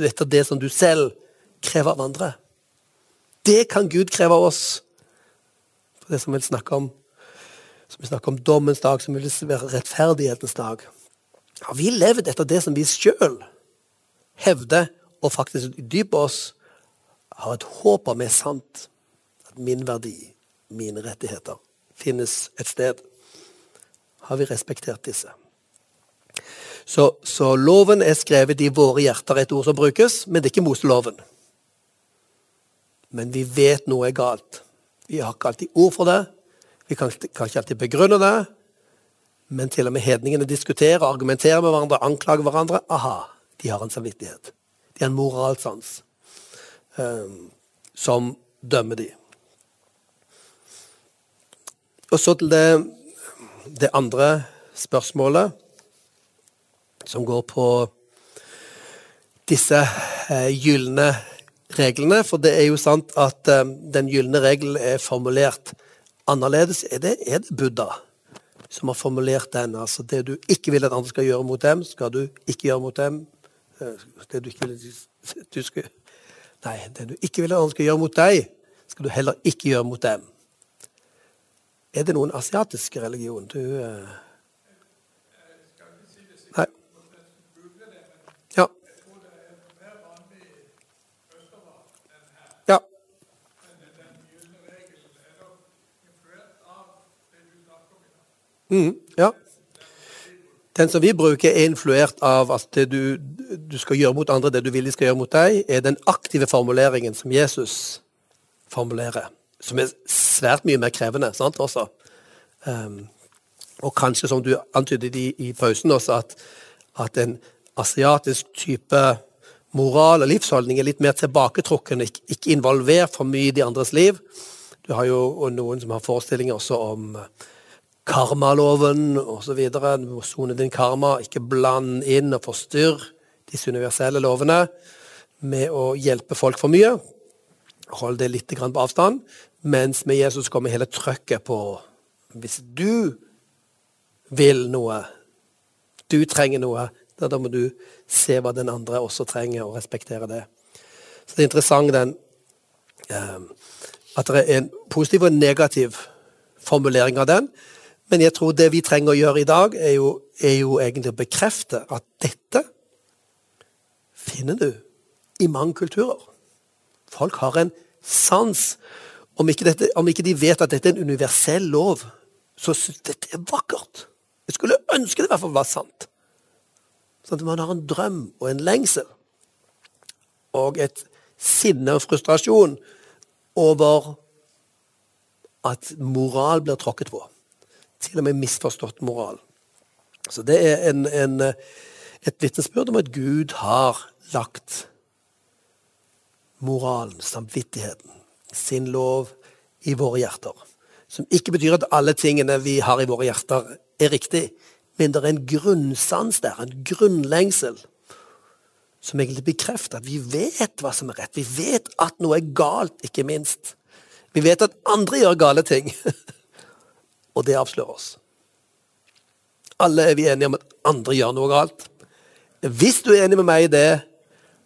Speaker 1: etter det som du selv krever av andre? Det kan Gud kreve av oss. For det som vi snakker om som vi snakker om dommens dag, som vil være rettferdighetens dag. Har vi levd etter det som vi sjøl hevder og faktisk dype oss har et håp om er sant. At min verdi, mine rettigheter, finnes et sted. Har vi respektert disse? Så, så loven er skrevet i våre hjerter, et ord som brukes, men det er ikke Moseloven. Men vi vet noe er galt. Vi har ikke alltid ord for det. Vi kan, kan ikke alltid begrunne det. Men til og med hedningene diskuterer, argumenterer med hverandre, anklager hverandre. Aha, de har en samvittighet. De har en moralsans um, som dømmer de. Og så til det, det andre spørsmålet, som går på disse eh, gylne reglene. For det er jo sant at eh, den gylne regelen er formulert annerledes. Er det, er det Buddha som har formulert den? Altså det du ikke vil at andre skal gjøre mot dem, skal du ikke gjøre mot dem. Eh, det du ikke vil du skulle, Nei, det du ikke ville han skulle gjøre mot deg, skal du heller ikke gjøre mot dem. Er det noen asiatisk religion du uh... Nei. Ja. Ja. Mm, ja. Den som vi bruker, er influert av at det du, du, skal gjøre mot andre, det du vil de skal gjøre mot deg, er den aktive formuleringen som Jesus formulerer. Som er svært mye mer krevende sant, også. Um, og kanskje, som du antydet i, i pausen også, at, at, en asiatisk type moral og livsholdning er litt mer tilbaketrukken, ikke, ikke involvert for mye i de andres liv. Du har jo noen som har forestillinger også om karmaloven osv. Du må sone din karma, ikke bland inn og forstyrr disse universelle lovene med å hjelpe folk for mye. Hold det litt på avstand. Mens med Jesus kommer hele trøkket på Hvis du vil noe, du trenger noe, Da, må du se hva den andre også trenger, og respektere det. Så det er interessant den, eh, at det er en positiv og en negativ formulering av den. Men jeg tror det vi trenger å gjøre i dag, er jo, er jo egentlig å bekrefte at dette finner du i mange kulturer. Folk har en sans. Om ikke, dette, om ikke de vet at dette er en universell lov, så syns dette er vakkert. Jeg skulle ønske det i hvert fall var sant. Sånn at man har en drøm og en lengsel. Og et sinne og frustrasjon over at moral blir tråkket på. Til og med misforstått moral. Så det er en, en, et vitnesbyrd om at Gud har lagt moralen, samvittigheten, sin lov i våre hjerter. Som ikke betyr at alle tingene vi har i våre hjerter, er riktig. Men det er en grunnsans der, en grunnlengsel, som egentlig bekrefter at vi vet hva som er rett. Vi vet at noe er galt, ikke minst. Vi vet at andre gjør gale ting. Og det avslører oss. Alle er vi enige om at andre gjør noe galt. Hvis du er enig med meg i det,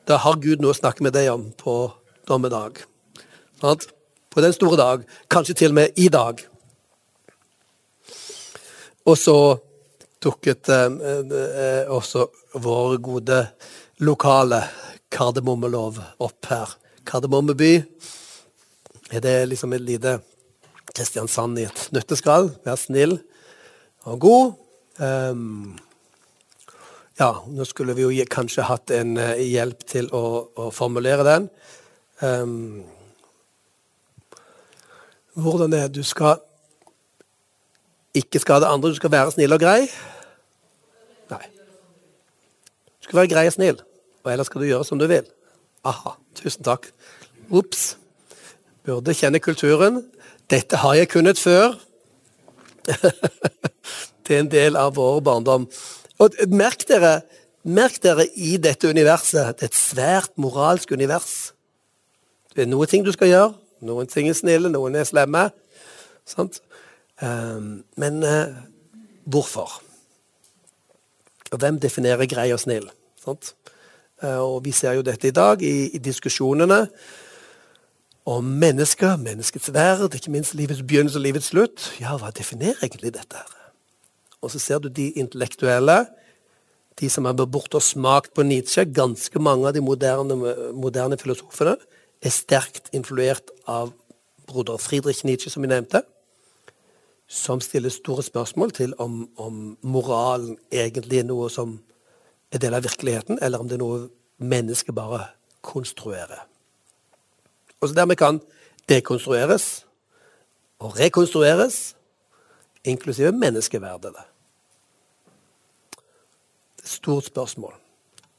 Speaker 1: da har Gud noe å snakke med deg om på dommedag. På den store dag. Kanskje til og med i dag. Og så dukket eh, eh, også vår gode lokale kardemommelov opp her. Kardemommeby. Det liksom et lite Kristiansand i et nøtteskall? Vær snill og god. Um, ja, nå skulle vi jo kanskje hatt en uh, hjelp til å, å formulere den. Um, hvordan er du skal ikke skade andre, du skal være snill og grei? Nei. Du skal være grei og snill, og ellers skal du gjøre som du vil. Aha, tusen takk. Ops. Burde kjenne kulturen. Dette har jeg kunnet før. det er en del av vår barndom. Og merk dere, merk dere i dette universet. Det er et svært moralsk univers. Det er noen ting du skal gjøre. Noen ting er snille, noen er slemme. Sant? Ehm, men uh, hvorfor? Og hvem definerer grei og snill? Sant? Uh, og vi ser jo dette i dag i, i diskusjonene om mennesket, menneskets verd, ikke minst livets begynnelse og livets slutt. Ja, hva definerer egentlig dette? her? Og så ser du de intellektuelle, de som har vært borte og smakt på Nietzsche. Ganske mange av de moderne, moderne filosofene er sterkt influert av broder Friedrich Nietzsche, som vi nevnte. Som stiller store spørsmål til om, om moralen egentlig er noe som er del av virkeligheten, eller om det er noe mennesket bare konstruerer. Og så dermed kan dekonstrueres og rekonstrueres, inklusive menneskeverdet. Det er et stort spørsmål.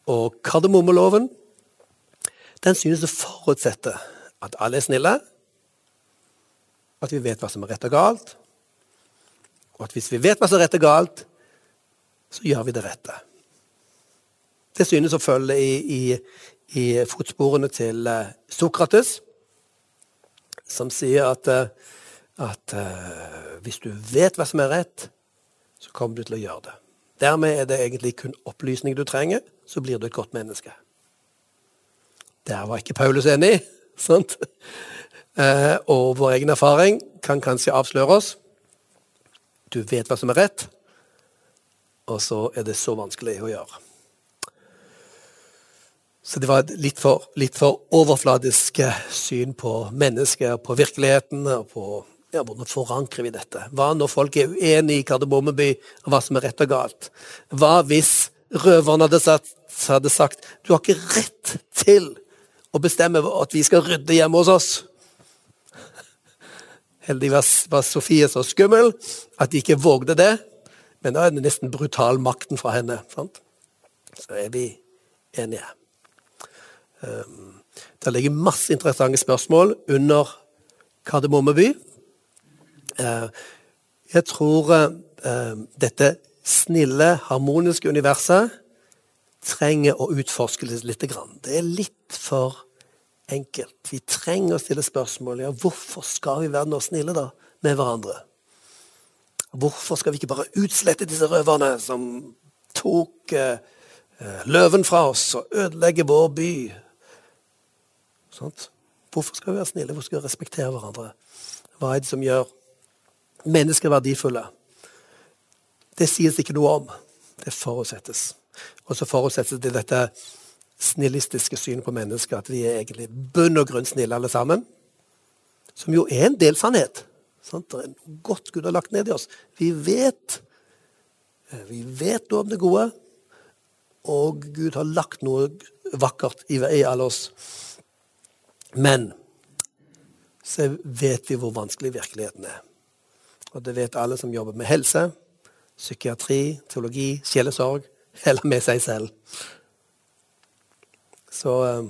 Speaker 1: Og kardemommeloven den synes å forutsette at alle er snille, at vi vet hva som er rett og galt, og at hvis vi vet hva som er rett og galt, så gjør vi det rette. Det synes å følge i, i, i fotsporene til eh, Sokrates som sier at, eh, at uh, hvis du vet hva som er rett, så kommer du til å gjøre det. Dermed er det egentlig kun opplysning du trenger, så blir du et godt menneske. Der var ikke Paulus enig. sant? Uh, og vår egen erfaring kan kanskje avsløre oss. Du vet hva som er rett, og så er det så vanskelig å gjøre. Så det var et litt for, litt for overfladisk syn på mennesket, på virkeligheten og på ja, hvordan forankrer vi dette? Hva når folk er uenige i Kardemommeby om hva som er rett og galt? Hva hvis røverne hadde, hadde sagt du har ikke rett til å bestemme at vi skal rydde hjemme hos oss? Heldigvis var Sofie så skummel at de ikke vågde det. Men da er det nesten brutal makten fra henne. Sant? Så er vi enige. Det ligger masse interessante spørsmål under Kardemomme by. jeg tror ehm, dette snille, harmoniske universet trenger å utforskes litt. Det er litt for enkelt. Vi trenger å stille spørsmål. Ja, hvorfor skal vi være noe snille da, med hverandre? Hvorfor skal vi ikke bare utslette disse røverne som tok eh, eh, løven fra oss og ødelegge vår by. Sånt. Hvorfor skal vi være snille? Hvorfor skal vi respektere hverandre? Hva er det som gjør mennesker verdifulle? Det sies ikke noe om. Det forutsettes. Og så forutsettes det dette snillistiske synet på mennesker, at vi er egentlig bunn og grunn snille alle sammen. Som jo er en del sannhet. Sant? Det er noe godt Gud har lagt ned i oss. Vi vet, eh, vi vet noe om det gode, og Gud har lagt noe vakkert i alle oss. Men så vet vi hvor vanskelig virkeligheten er. Og det vet alle som jobber med helse, psykiatri, teologi, sjelesorg, eller med seg selv. Så eh,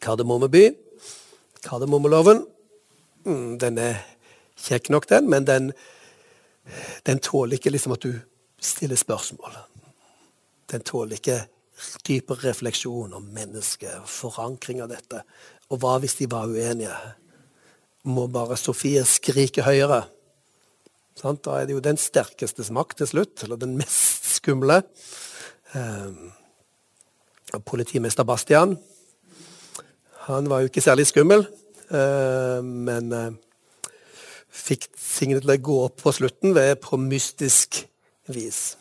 Speaker 1: Kardemomme Kardemommeloven, mm, den er kjekk nok, den, men den, den tåler ikke liksom at du stiller spørsmål. Den tåler ikke dypere refleksjon om mennesket, forankring av dette. Og hva hvis de var uenige? Må bare Sofie skrike høyere? Da er det jo den sterkestes makt til slutt, eller den mest skumle. Eh, politimester Bastian. Han var jo ikke særlig skummel, eh, men eh, fikk tingene til å gå opp på slutten ved på mystisk vis.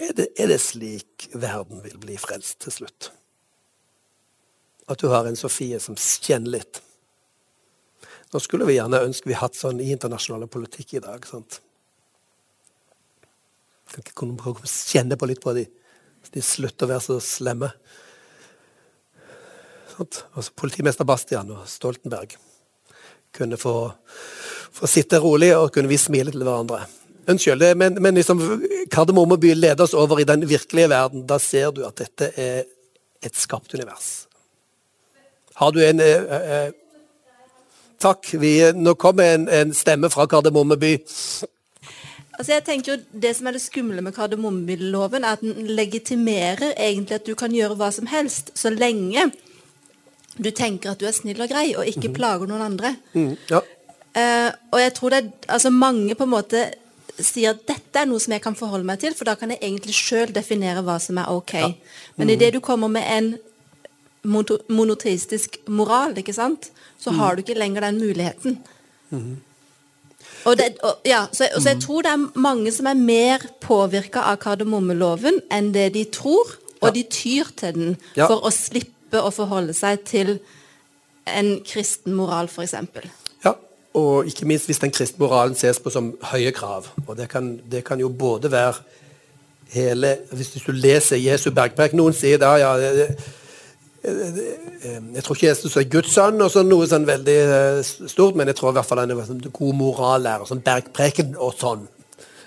Speaker 1: Er det, er det slik verden vil bli frelst til slutt? At du har en Sofie som kjenner litt? Nå skulle vi gjerne ønske vi hatt sånn i internasjonale politikk i dag. sant? Kan ikke kunne kjenne på litt på de, så de slutter å være så slemme. Sånt. Også politimester Bastian og Stoltenberg kunne få, få, sitte rolig, og kunne vi smile til hverandre. Unnskyld, men, men liksom, Kardemomme by leder oss over i den virkelige verden. Da ser du at dette er et skapt univers. Har du en eh, eh, Takk. Vi, nå kommer en, en stemme fra Kardemommeby.
Speaker 3: Altså jeg tenker jo Det som er det skumle med kardemommeloven, er at den legitimerer egentlig at du kan gjøre hva som helst, så lenge du tenker at du er snill og grei og ikke mm. plager noen andre.
Speaker 1: Mm, ja.
Speaker 3: uh, og jeg tror det er, altså mange på en måte sier at dette er noe som jeg kan forholde meg til, for da kan jeg egentlig sjøl definere hva som er ok. Ja. Mm. Men idet du kommer med en monoteistisk moral, ikke sant? så har du ikke lenger den muligheten.
Speaker 1: Mm.
Speaker 3: Og det, og, ja, så, så, jeg tror det er mange som er mer påvirka av kardemommeloven enn det de tror, og de tyr til den ja. for å slippe å forholde seg til en kristen moral, f.eks.
Speaker 1: Og ikke minst hvis den kristne moralen ses på som høye krav. Og det kan, det kan jo både være hele Hvis du leser Jesu bergprek Noen sier da ja, det, jeg tror ikke Jesus er Guds sønn, og sånn, noe sånn veldig eh, stort, men jeg tror i hvert fall han er en god morallærer, sånn Bergpreken og sånn.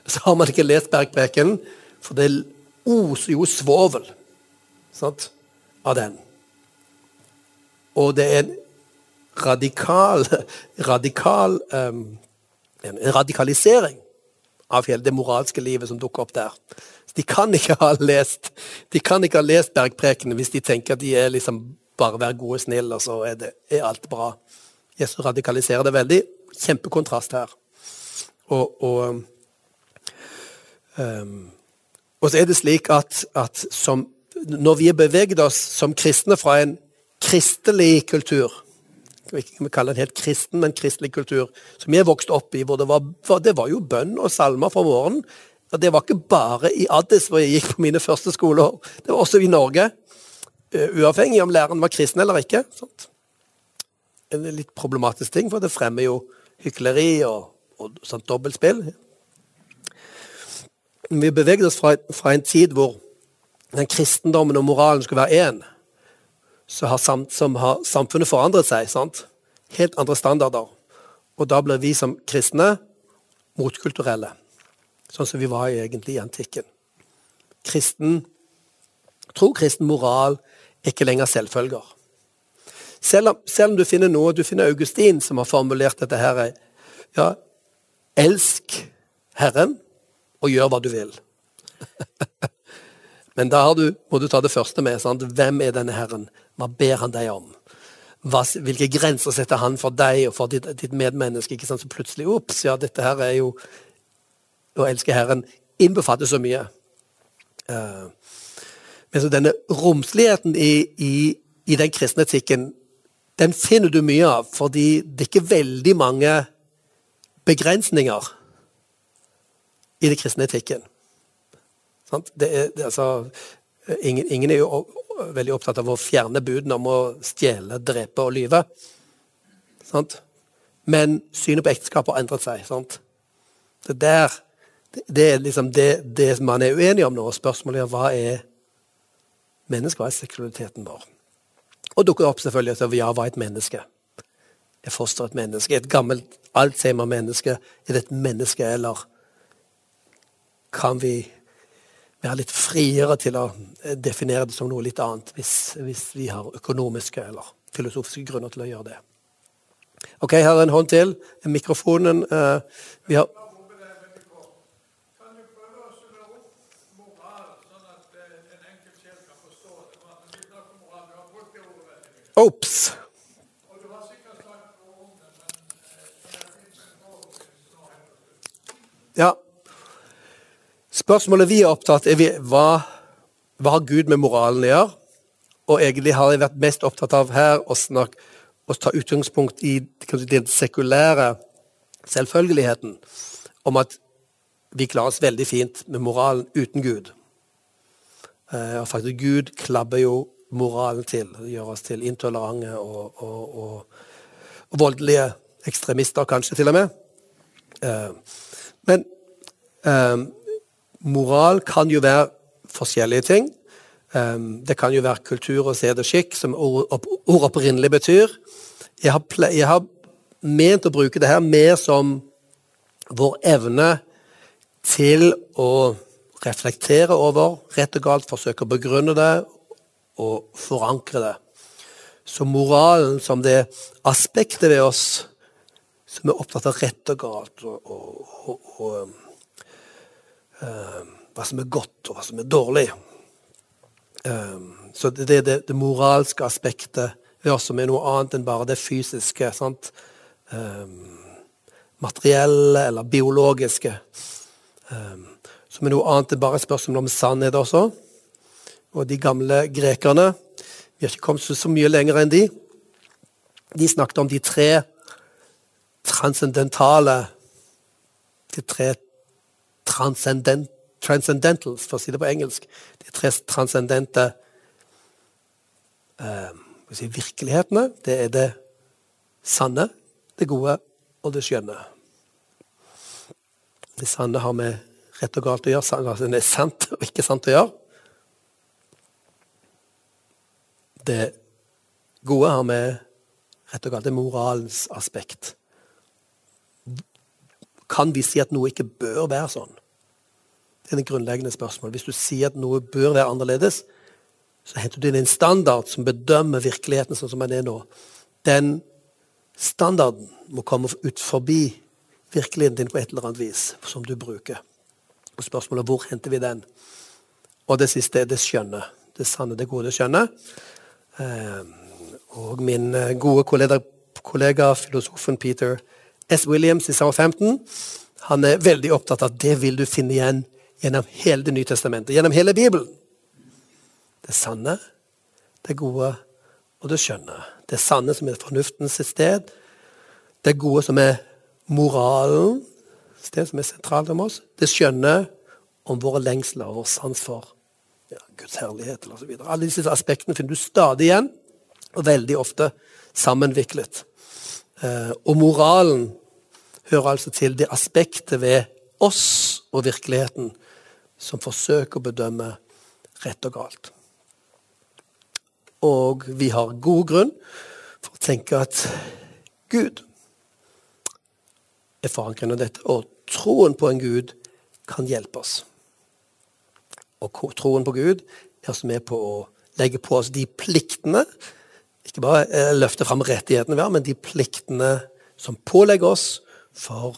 Speaker 1: Så har man ikke lest Bergpreken, for det oser jo svovel av den. Og det er en radikal, radikal um, en radikalisering av hele det moralske livet som dukker opp der. De kan ikke ha lest de kan ikke ha lest bergprekene hvis de tenker at de er liksom bare være gode og snille, og så er, det, er alt bra. Jesus radikaliserer det veldig. Kjempekontrast her. Og, og, um, og så er det slik at, at som, når vi har beveget oss som kristne fra en kristelig kultur vi kaller den helt kristen, men kristelig kultur, som vi er vokst opp i, hvor det var, det var jo bønn og salmer fra morgenen og det var ikke bare i Addis hvor jeg gikk på mine første skoleår. Det var også i Norge. Eh, uavhengig om læreren var kristen eller ikke. Sant? En litt problematisk ting, for det fremmer jo hykleri og, og sånt dobbeltspill. Vi beveget oss fra, fra, en tid hvor den kristendommen og moralen skulle være én. Har, sam, har samfunnet forandret seg. Sant? Helt andre standarder. Og da blir vi som kristne motkulturelle sånn som vi var egentlig i antikken. Kristen tro, kristen moral, er ikke lenger selvfølger. Selv om, selv om, du finner noe, du finner Augustin som har formulert dette her ja, Elsk Herren og gjør hva du vil. Men da du, må du ta det første med. Sant? Hvem er denne Herren? Hva ber han deg om? Hva, hvilke grenser setter han for deg og for ditt, ditt medmenneske? Ikke sant? Så plutselig Ops, ja, dette her er jo å elske Herren innbefatter så mye. Uh, men så denne romsligheten i, i, i den kristne etikken, den finner du mye av, fordi det er ikke veldig mange begrensninger i den kristne etikken. Det er, det, altså, ingen, ingen, er jo veldig opptatt av å fjerne budene om å stjele, drepe og lyve. Sant? Men synet på ekteskap har endret seg. Sant? Det, der, det, er liksom det, det, man er uenig om nå. Spørsmålet er hva er mennesket, hva er seksualiteten vår? Og dukker opp selvfølgelig at ja, hva er et menneske? Er foster et menneske? Et gammelt Alzheimer-menneske? Er det et menneske, eller kan vi være litt friere til å definere det som noe litt annet, hvis, hvis vi har økonomiske eller filosofiske grunner til å gjøre det? Ok, her er en hånd til. Mikrofonen uh, vi har Ops! Ja. Spørsmålet vi er opptatt av, er hva, hva har Gud med moralen å gjøre? Og egentlig har jeg vært mest opptatt av her å, snakke, å ta utgangspunkt i den sekulære selvfølgeligheten om at vi klarer oss veldig fint med moralen uten Gud. Eh, og faktisk Gud klabber jo moralen til. Gjør oss til intolerante og, og, og, og, voldelige ekstremister, kanskje til og med. Eh, men eh, moral kan jo være forskjellige ting. Eh, det kan jo være kultur og sed og skikk, som ord, ord opprinnelig betyr. Jeg har, jeg har ment å bruke det her mer som vår evne til å reflektere over rett og galt, forsøke å begrunne det og forankre det. Så moralen som det aspektet ved oss som er opptatt av rett og galt, og, og, og, og hva som er godt, og hva som er dårlig. Um, så det er det, det, moralske aspektet ved oss som er noe annet enn bare det fysiske. sant? materielle eller biologiske. Som er noe annet enn bare spørsmål om sannhet også og de gamle grekerne. Vi har ikke kommet så mye lenger enn de. De snakket om de tre transcendentale De tre transcendent, transcendentals, for å si det på engelsk. De tre transcendente eh, si, virkelighetene. Det er det sanne, det gode og det skjønne. Det sanne har med rett og galt å gjøre. Det er sant og ikke sant å gjøre. det gode har med rett og galt det moralens aspekt. Kan vi si at noe ikke bør være sånn? Det er det grunnleggende spørsmålet. Hvis du sier at noe bør være annerledes, så henter du inn en standard som bedømmer virkeligheten sånn som den er nå. Den standarden må komme ut forbi virkeligheten din på et eller annet vis, som du bruker. Og Spørsmålet er hvor henter vi den? Og det siste er det skjønne. Det sanne, det gode, skjønne. Eh, og min eh, gode kollega, kollega, filosofen Peter S. Williams i Southampton han er veldig opptatt av at det vil du finne igjen gjennom hele Det nye testamentet, gjennom hele Bibelen. Det sanne, det gode og det skjønne. Det sanne som er fornuftens sted. Det gode som er moralen, sted som er sentralt om oss. Det skjønne om våre lengsler og vår sans for ja, Guds herlighet osv. Alle disse aspektene finner du stadig igjen, og veldig ofte sammenviklet. Eh, og moralen hører altså til det aspektet ved oss og virkeligheten som forsøker å bedømme rett og galt. Og vi har god grunn for å tenke at Gud er forankret i dette, og troen på en Gud kan hjelpe oss og troen på Gud er også med på å legge på oss de pliktene Ikke bare løfter løfte fram rettighetene vi har, men de pliktene som pålegger oss for,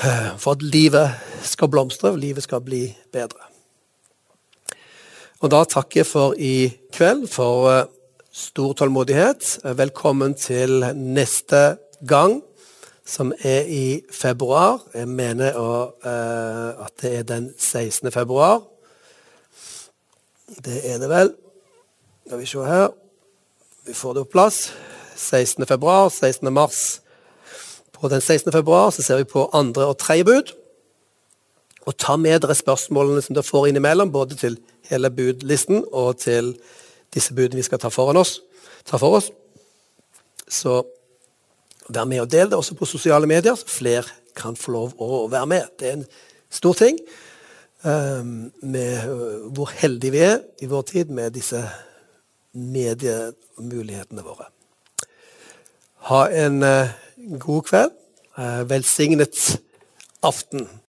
Speaker 1: eh, for at livet skal blomstre, og livet skal bli bedre. Og da takker jeg for i kveld for eh, stor tålmodighet. Velkommen til neste gang, som er i februar. Jeg mener at det er den 16. februar. Det er det vel. Skal vi se her. Vi får det på plass. 16. februar, 16. mars. På den 16. februar så ser vi på andre og tredje bud. Og ta med dere spørsmålene som dere får innimellom, både til hele budlisten og til disse budene vi skal ta, foran oss, ta for oss. Så vær med og del det også på sosiale medier, så flere kan få lov å være med. Det er en stor ting um, med hvor heldige vi er i vår tid med disse mediemulighetene våre. Ha en uh, god kveld. Uh, velsignet aften.